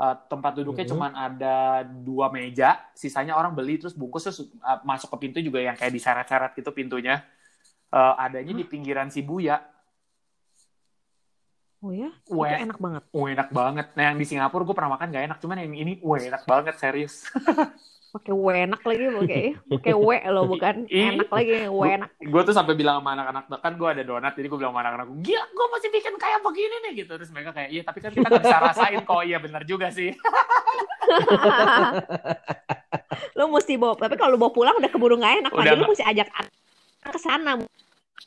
Uh, tempat duduknya Mhm. cuman ada dua meja. Sisanya orang beli terus bungkus terus uh, masuk ke pintu juga yang kayak diseret-seret gitu pintunya. Uh, adanya di pinggiran Shibuya. Oh ya, Wah. itu enak banget. Wah enak banget. Nah yang di Singapura gue pernah makan gak enak. Cuman yang ini wah enak banget serius. Pakai W enak lagi, pakai pakai W loh bukan enak lagi, W enak. gue tuh sampai bilang sama anak-anak kan gue ada donat jadi gue bilang sama anak-anak gila gue masih bikin kayak begini nih gitu terus mereka kayak iya tapi kan kita nggak bisa rasain kok iya bener juga sih lo mesti bawa, tapi kalau lo bawa pulang udah keburu nggak enak. Udah lo mesti ajak anak ke sana.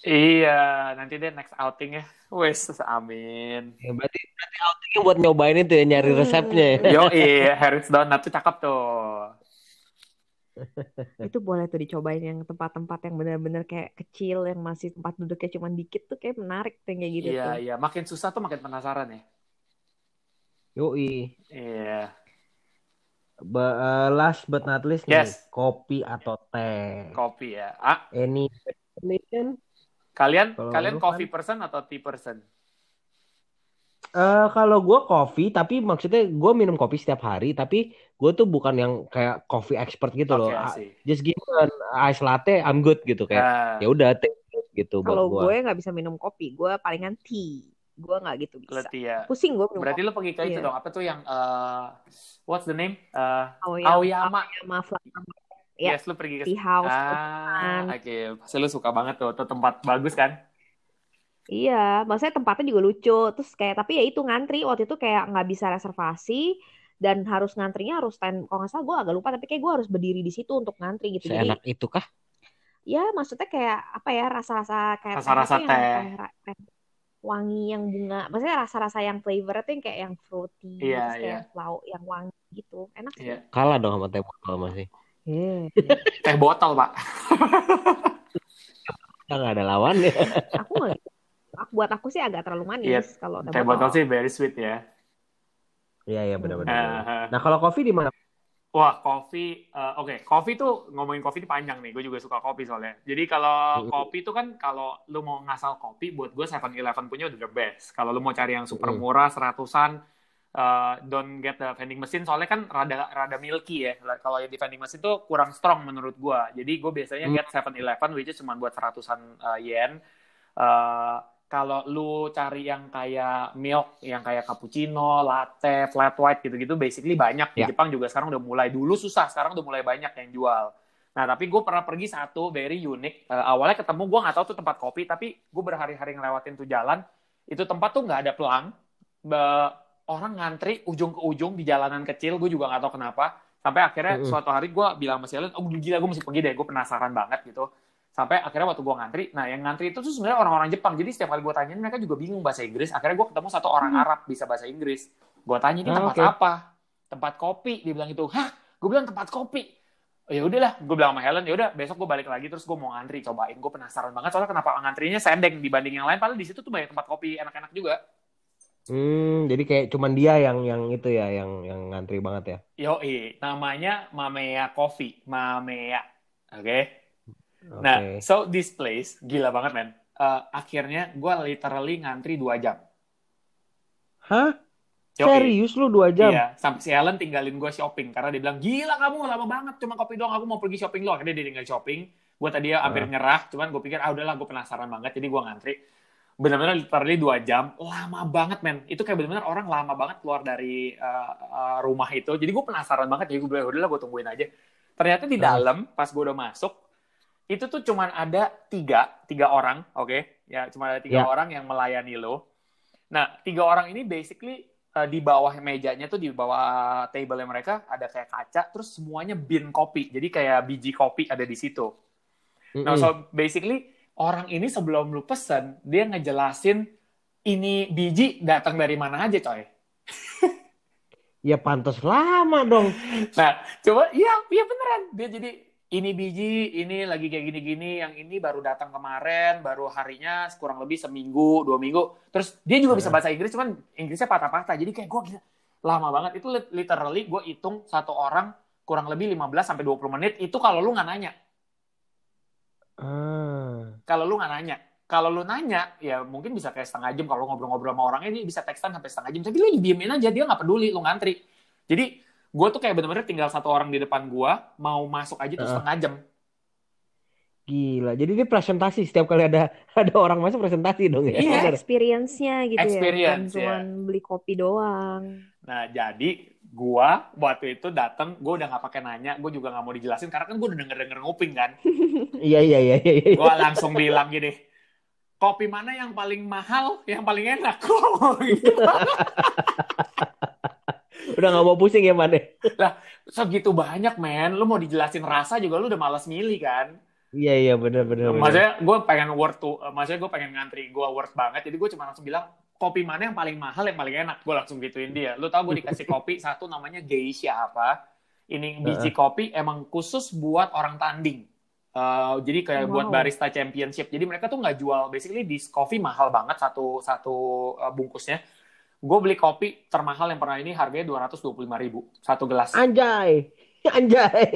iya nanti deh next outing ya wes amin Ya, berarti berarti outingnya buat nyobain itu ya nyari Hmm. resepnya ya. yo iya Harris donat tuh cakep tuh Itu boleh tuh dicobain yang tempat-tempat yang benar-benar kayak kecil, yang masih tempat duduknya cuma dikit tuh kayak menarik tuh kayak gitu iya tuh. iya makin susah tuh makin penasaran ya Yoi. iya Ba- eh, last but not least nih, Yes. kopi atau teh. kopi ya ah Any recommendation? kalian Kalau kalian lu kan- coffee person atau tea person Eh kalau gue kopi, tapi maksudnya gue minum kopi setiap hari, tapi gue tuh bukan yang kayak coffee expert gitu loh. sih Just give me an ice latte, I'm good gitu kayak. Nah, Ya udah teh gitu buat Kalau gue. nggak bisa minum kopi, gue palingan tea. Gue nggak gitu bisa. letih ya Pusing gue minum berarti kopi. lo pergi ke itu Iya. dong apa tuh yang eh, what's the name Eh, Aoyama, Aoyama Aoyama Ya. yes lu pergi ke Tea House. Ah, oke. Pasti lu suka banget tuh. Tuh tempat bagus kan? Iya, maksudnya tempatnya juga lucu. Terus kayak tapi ya itu ngantri waktu itu kayak nggak bisa reservasi dan harus ngantrinya harus stand. Kalau nggak salah gue agak lupa tapi kayak gue harus berdiri di situ untuk ngantri gitu. Jadi Seenak itu kah? ya maksudnya kayak apa ya rasa-rasa kayak Rasa-rasa teh yang kayak wangi yang bunga. Maksudnya rasa-rasa yang flavor itu yang kayak yang fruity, Iya, terus kayak flow yang wangi gitu. Enak sih. Iya. Kalah dong sama teh botol masih. Eh, Teh botol, Pak. Kita nggak ada lawan ya. aku nggak buat aku sih agak terlalu manis Iya, kalau teh botol sih very sweet ya. Iya iya benar-benar. Nah kalau kopi di mana? Wah, kopi, eh, oke, kopi tuh ngomongin kopi ini panjang nih. Gue juga suka kopi soalnya. Jadi kalau kopi tuh kan kalau lu mau ngasal kopi, buat gue 7-Eleven punya udah the best. Kalau lu mau cari yang super murah, seratusan, eh, don't get the vending machine. Soalnya kan rada rada milky ya. Kalau yang di vending machine tuh kurang strong menurut gue. Jadi gue biasanya Mm. get 7-Eleven, which is cuma buat seratusan eh, yen. Eh, kalau lu cari yang kayak milk, yang kayak cappuccino, latte, flat white gitu-gitu, basically banyak di Ya. Jepang juga sekarang udah mulai. Dulu susah, sekarang udah mulai banyak yang jual. Nah, tapi gue pernah pergi satu very unique. Eh, awalnya ketemu gue nggak tahu tuh tempat kopi, tapi gue berhari-hari ngelewatin tuh jalan. Itu tempat tuh nggak ada pelang. Be- orang ngantri ujung ke ujung di jalanan kecil. Gue juga nggak tahu kenapa. Sampai akhirnya suatu hari gue bilang sama Selen, oh gila gue mesti pergi deh. Gue penasaran banget gitu. Sampai akhirnya waktu gue ngantri, nah yang ngantri itu tuh sebenarnya orang-orang Jepang. Jadi setiap kali gue tanyain mereka juga bingung bahasa Inggris. Akhirnya gue ketemu satu orang Hmm. Arab bisa bahasa Inggris. Gue tanya ini Ah, tempat oke. apa? Tempat kopi. Dia bilang itu, hah? Gue bilang tempat kopi. Oh, ya udahlah, gue bilang sama Helen, ya udah besok gue balik lagi terus gue mau ngantri cobain. Gue penasaran banget soalnya kenapa ngantrinya sendeng dibanding yang lain. Padahal di situ tuh banyak tempat kopi enak-enak juga. Hmm, jadi kayak cuman dia yang yang itu ya yang yang ngantri banget ya. Yo, namanya Mamea Coffee, Mamea. Oke. Oke. Nah, so this place gila banget men. Eh, akhirnya gue literally ngantri dua jam. Hah? Yoi. Serius lu dua jam? Iya, sampai si Ellen tinggalin gue shopping karena dia bilang gila kamu lama banget cuma kopi doang aku mau pergi shopping lo akhirnya dia tinggal shopping gue tadi ya hampir Ah. nyerah cuman gue pikir ah udahlah gue penasaran banget jadi gue ngantri benar-benar literally dua jam lama banget men itu kayak benar-benar orang lama banget keluar dari uh, uh, rumah itu jadi gue penasaran banget jadi gue bilang udahlah gue tungguin aja ternyata di dalam pas gue udah masuk itu tuh cuman ada tiga tiga orang oke ya cuma ada tiga Ya. orang yang melayani lo nah tiga orang ini basically uh, di bawah mejanya tuh di bawah table mereka ada kayak kaca terus semuanya bin kopi jadi kayak biji kopi ada di situ nah Mm-mm. so basically orang ini sebelum lu pesen dia ngejelasin ini biji datang dari mana aja coy Ya pantas lama dong. Nah, coba iya, iya beneran. Dia jadi ini biji, ini lagi kayak gini-gini, yang ini baru datang kemarin, baru harinya kurang lebih seminggu, dua minggu. Terus dia juga bisa Hmm. bahasa Inggris, cuman Inggrisnya patah-patah. Jadi kayak gue gila, lama banget. Itu lit- literally gue hitung satu orang kurang lebih 15 sampai 20 menit itu kalau lu nggak nanya. Ah. Kalau lu nggak nanya. Kalau lu nanya, ya mungkin bisa kayak setengah jam. Kalau ngobrol-ngobrol sama orangnya, dia bisa tekstan sampai setengah jam. Tapi lu diemin aja, dia nggak peduli, lu ngantri. Jadi, gue tuh kayak bener-bener tinggal satu orang di depan gue, mau masuk aja tuh Heeh. setengah jam. Gila. Jadi dia presentasi setiap kali ada ada orang masuk presentasi dong ya. Iya. Bener. Experience-nya gitu Experience, ya, bukan ya. cuman beli kopi doang. Nah, jadi gua waktu itu datang, gue udah nggak pakai nanya, gue juga nggak mau dijelasin karena kan gue udah denger-denger nguping kan. Iya iya iya iya. iya. Gue langsung bilang gini, kopi mana yang paling mahal, yang paling enak? Gua gitu. Udah nggak mau pusing ya Man ya? Segitu banyak men, lu mau dijelasin rasa juga lu udah malas milih kan. Iya iya bener bener. Maksudnya gue pengen word tuh, maksudnya gue pengen ngantri, gue word banget, jadi gue cuma langsung bilang kopi mana yang paling mahal, yang paling enak, gue langsung gituin dia. Lu tau gue dikasih kopi satu namanya Geisha apa? Ini biji kopi emang khusus buat orang tanding. Eh, jadi kayak buat Wow. barista championship. Jadi mereka tuh nggak jual, basically di coffee mahal banget satu satu eh, bungkusnya. Gue beli kopi termahal yang pernah ini harganya 225.000 ribu satu gelas. Anjay. Anjay.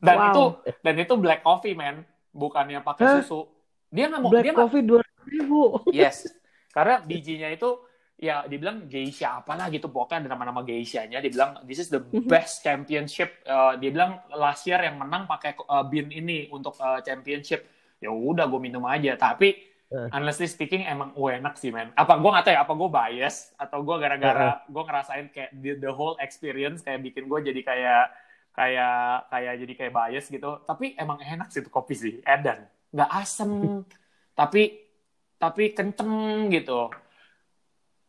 Dan Wow. itu dan itu black coffee man, bukannya pakai Hah? susu. Dia nggak mau Black dia coffee dua ribu. Yes. Karena bijinya itu ya dibilang geisha apalah gitu pokoknya ada nama-nama geishanya dia bilang this is the best championship Eh, dia bilang last year yang menang pakai uh, bean ini untuk uh, championship ya udah gue minum aja tapi Eh. Honestly speaking emang oh, enak sih men. Apa gue nggak tahu ya apa gue bias atau gue gara-gara gue ngerasain kayak the, the whole experience kayak bikin gue jadi kayak kayak kayak jadi kayak bias gitu. Tapi emang enak sih itu kopi sih edan. Nggak asem tapi tapi kenceng gitu.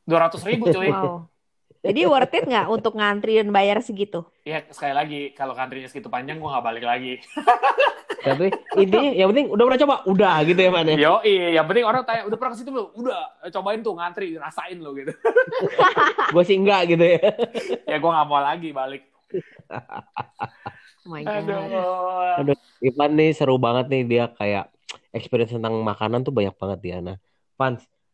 dua ratus ribu cuy. Wow. Jadi worth it nggak untuk ngantri dan bayar segitu? ya sekali lagi kalau kantrinya segitu panjang gue nggak balik lagi Tapi intinya yang penting udah pernah coba, udah gitu ya Man ya. yo iya yang penting orang tanya udah pernah ke situ belum udah cobain tuh ngantri rasain lo gitu Gue sih enggak gitu ya. ya gue nggak mau lagi balik Oh my God. aduh Ivan nih seru banget nih dia kayak experience tentang makanan tuh banyak banget dia. Nah,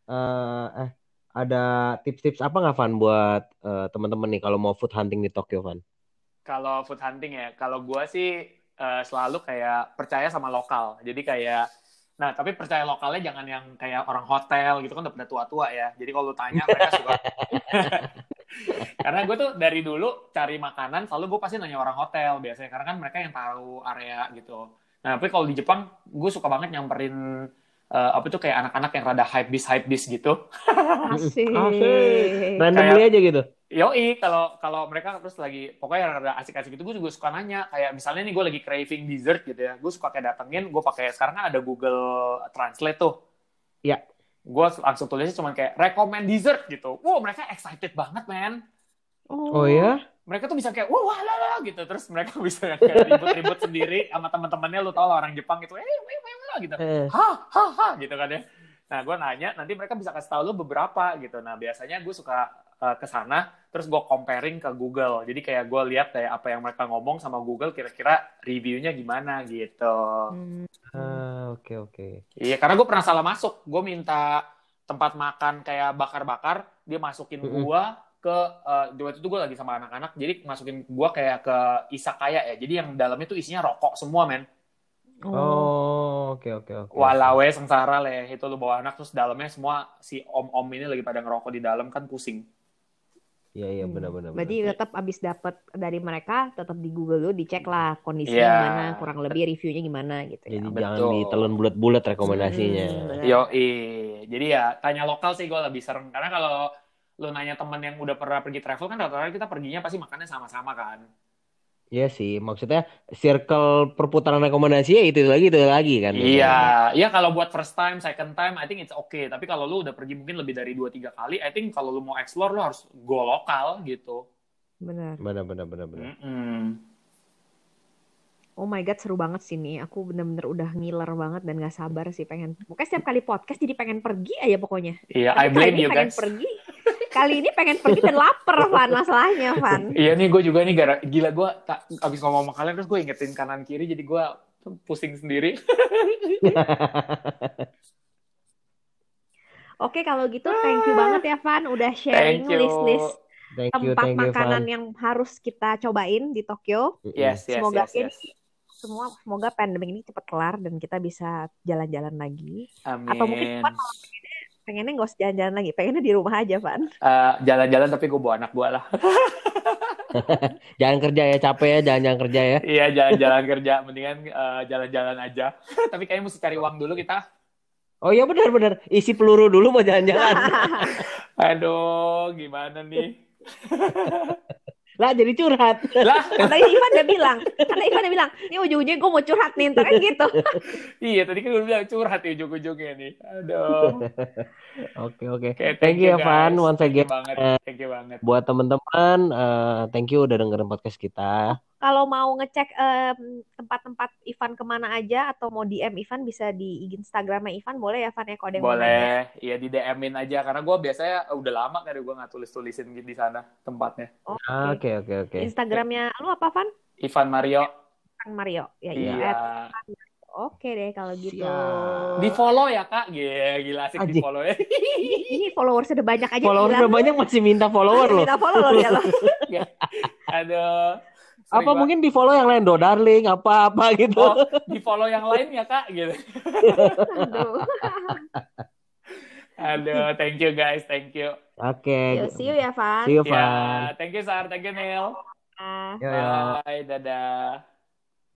eh, eh, ada tips-tips apa nggak Van buat eh, teman-teman nih kalau mau food hunting di Tokyo Van? kalau food hunting ya kalau gue sih eh, selalu kayak percaya sama lokal jadi kayak nah tapi percaya lokalnya jangan yang kayak orang hotel gitu kan udah pada tua-tua ya jadi kalau lu tanya mereka suka karena gue tuh dari dulu cari makanan selalu gue pasti nanya orang hotel biasanya karena kan mereka yang tahu area gitu nah tapi kalau di Jepang gue suka banget nyamperin eh, apa tuh kayak anak-anak yang rada hype bis hype bis gitu Asik. Asik. Randomly Kayak- aja gitu. Yoi, kalau kalau mereka terus lagi pokoknya rada asik-asik itu gue juga suka nanya kayak misalnya nih gue lagi craving dessert gitu ya, gue suka kayak datengin, gue pakai sekarang kan ada Google Translate tuh. Iya. Gue langsung tulisnya cuma kayak recommend dessert gitu. Wow, mereka excited banget, man. Oh ya? Mereka tuh bisa kayak wah wah lah lah gitu, terus mereka bisa kayak ribut-ribut sendiri sama teman-temannya lu tau lah orang Jepang gitu, eh wah wah wah gitu Eh, hah hah hah gitu kan ya nah gue nanya nanti mereka bisa kasih tahu lu beberapa gitu nah biasanya gue suka uh, ke sana terus gue comparing ke Google jadi kayak gue lihat kayak apa yang mereka ngomong sama Google kira-kira reviewnya gimana gitu Hmm. ah, oke oke. iya karena gue pernah salah masuk gue minta tempat makan kayak bakar-bakar dia masukin Mm-mm. gue ke uh, di waktu itu gue lagi sama anak-anak jadi masukin gue kayak ke isakaya ya jadi yang dalamnya tuh isinya rokok semua men Oh. Oh, oke oke oke. Walau we sengsara leh itu lu bawa anak terus dalamnya semua si om-om ini lagi pada ngerokok di dalam kan pusing. Iya iya Hmm. benar benar. Berarti benar. tetap abis dapat dari mereka, tetap di Google dulu dicek lah kondisinya Iya. gimana, kurang lebih reviewnya gimana gitu ya. Jadi Betul. jangan ditelan bulat-bulat rekomendasinya. Hmm. Yo, jadi ya tanya lokal sih gue lebih serem karena kalau lu nanya temen yang udah pernah pergi travel kan rata-rata kita perginya pasti makannya sama-sama kan. Iya sih, maksudnya circle perputaran rekomendasi ya itu lagi itu lagi kan. Iya, iya kalau buat first time, second time, I think it's okay. Tapi kalau lu udah pergi mungkin lebih dari 2-3 kali, I think kalau lu mau explore lu harus go lokal gitu. Benar. Benar benar benar benar. Mm-mm. Oh my God, seru banget sih nih. Aku bener-bener udah ngiler banget dan gak sabar sih pengen. Pokoknya setiap kali podcast jadi pengen pergi aja pokoknya. Iya, Tapi I blame you pengen guys. pergi. Kali ini pengen pergi dan lapar, Van. Masalahnya, Van. Iya nih gue juga nih gara gila gue tak abis ngomong sama kalian terus gue ingetin kanan kiri jadi gue pusing sendiri. Oke, kalau gitu thank you banget ya, Van. Udah sharing list-list Thank you, tempat thank you, makanan Van. yang harus kita cobain di Tokyo. Yes, yes, Semoga yes, yes. ini semua semoga pandemi ini cepat kelar dan kita bisa jalan-jalan lagi. Amin. Atau mungkin Van kalau pengennya, nggak usah jalan-jalan lagi, pengennya di rumah aja, Van. Eh, jalan-jalan tapi gue bawa anak gue lah. Jangan kerja ya, capek ya, jangan-jangan kerja ya. Iya, jalan-jalan kerja. Mendingan eh, jalan-jalan aja. tapi kayaknya mesti cari uang dulu kita. Oh iya benar-benar, isi peluru dulu mau jalan-jalan. Aduh, gimana nih? Lah jadi curhat. lah, Katanya Ivan udah bilang, karena Ivan udah bilang, ini ujung-ujungnya gue mau curhat nih, ntar kan gitu. iya tadi kan gue bilang curhat di ujung-ujungnya nih. Aduh. Oke oke. Oke, Thank you, guys. Evan, once Thank you again. banget. Thank you banget. Buat teman-teman, eh, thank you udah dengerin podcast kita. Kalau mau ngecek em, tempat-tempat Ivan ke mana aja atau mau DM Ivan bisa di Instagramnya Ivan boleh ya Van ya nanya. Boleh, iya di DM-in aja karena gue biasanya udah lama kan gue nggak tulis-tulisin di sana tempatnya. Oke. Oke oke oke. Instagramnya lu apa Van? Ivan Mario, Ivan Mario. Ya iya. iya. Oke deh kalau gitu. Siap. Di follow ya kak, gila, gila asik di follow ya. Ini followers udah banyak aja. Follower gila. udah banyak masih minta follower loh. Minta follow loh dia loh. Aduh. Sering Apa banget. mungkin di follow yang lain do darling apa apa gitu. Oh, di follow yang lain ya kak, gitu. Aduh. Aduh, thank you guys, thank you. Oke. Yuk, see you ya Van. See you, Ya, Van. thank you Sar, thank you Neil. Ah. Yo, yo. Bye, dadah.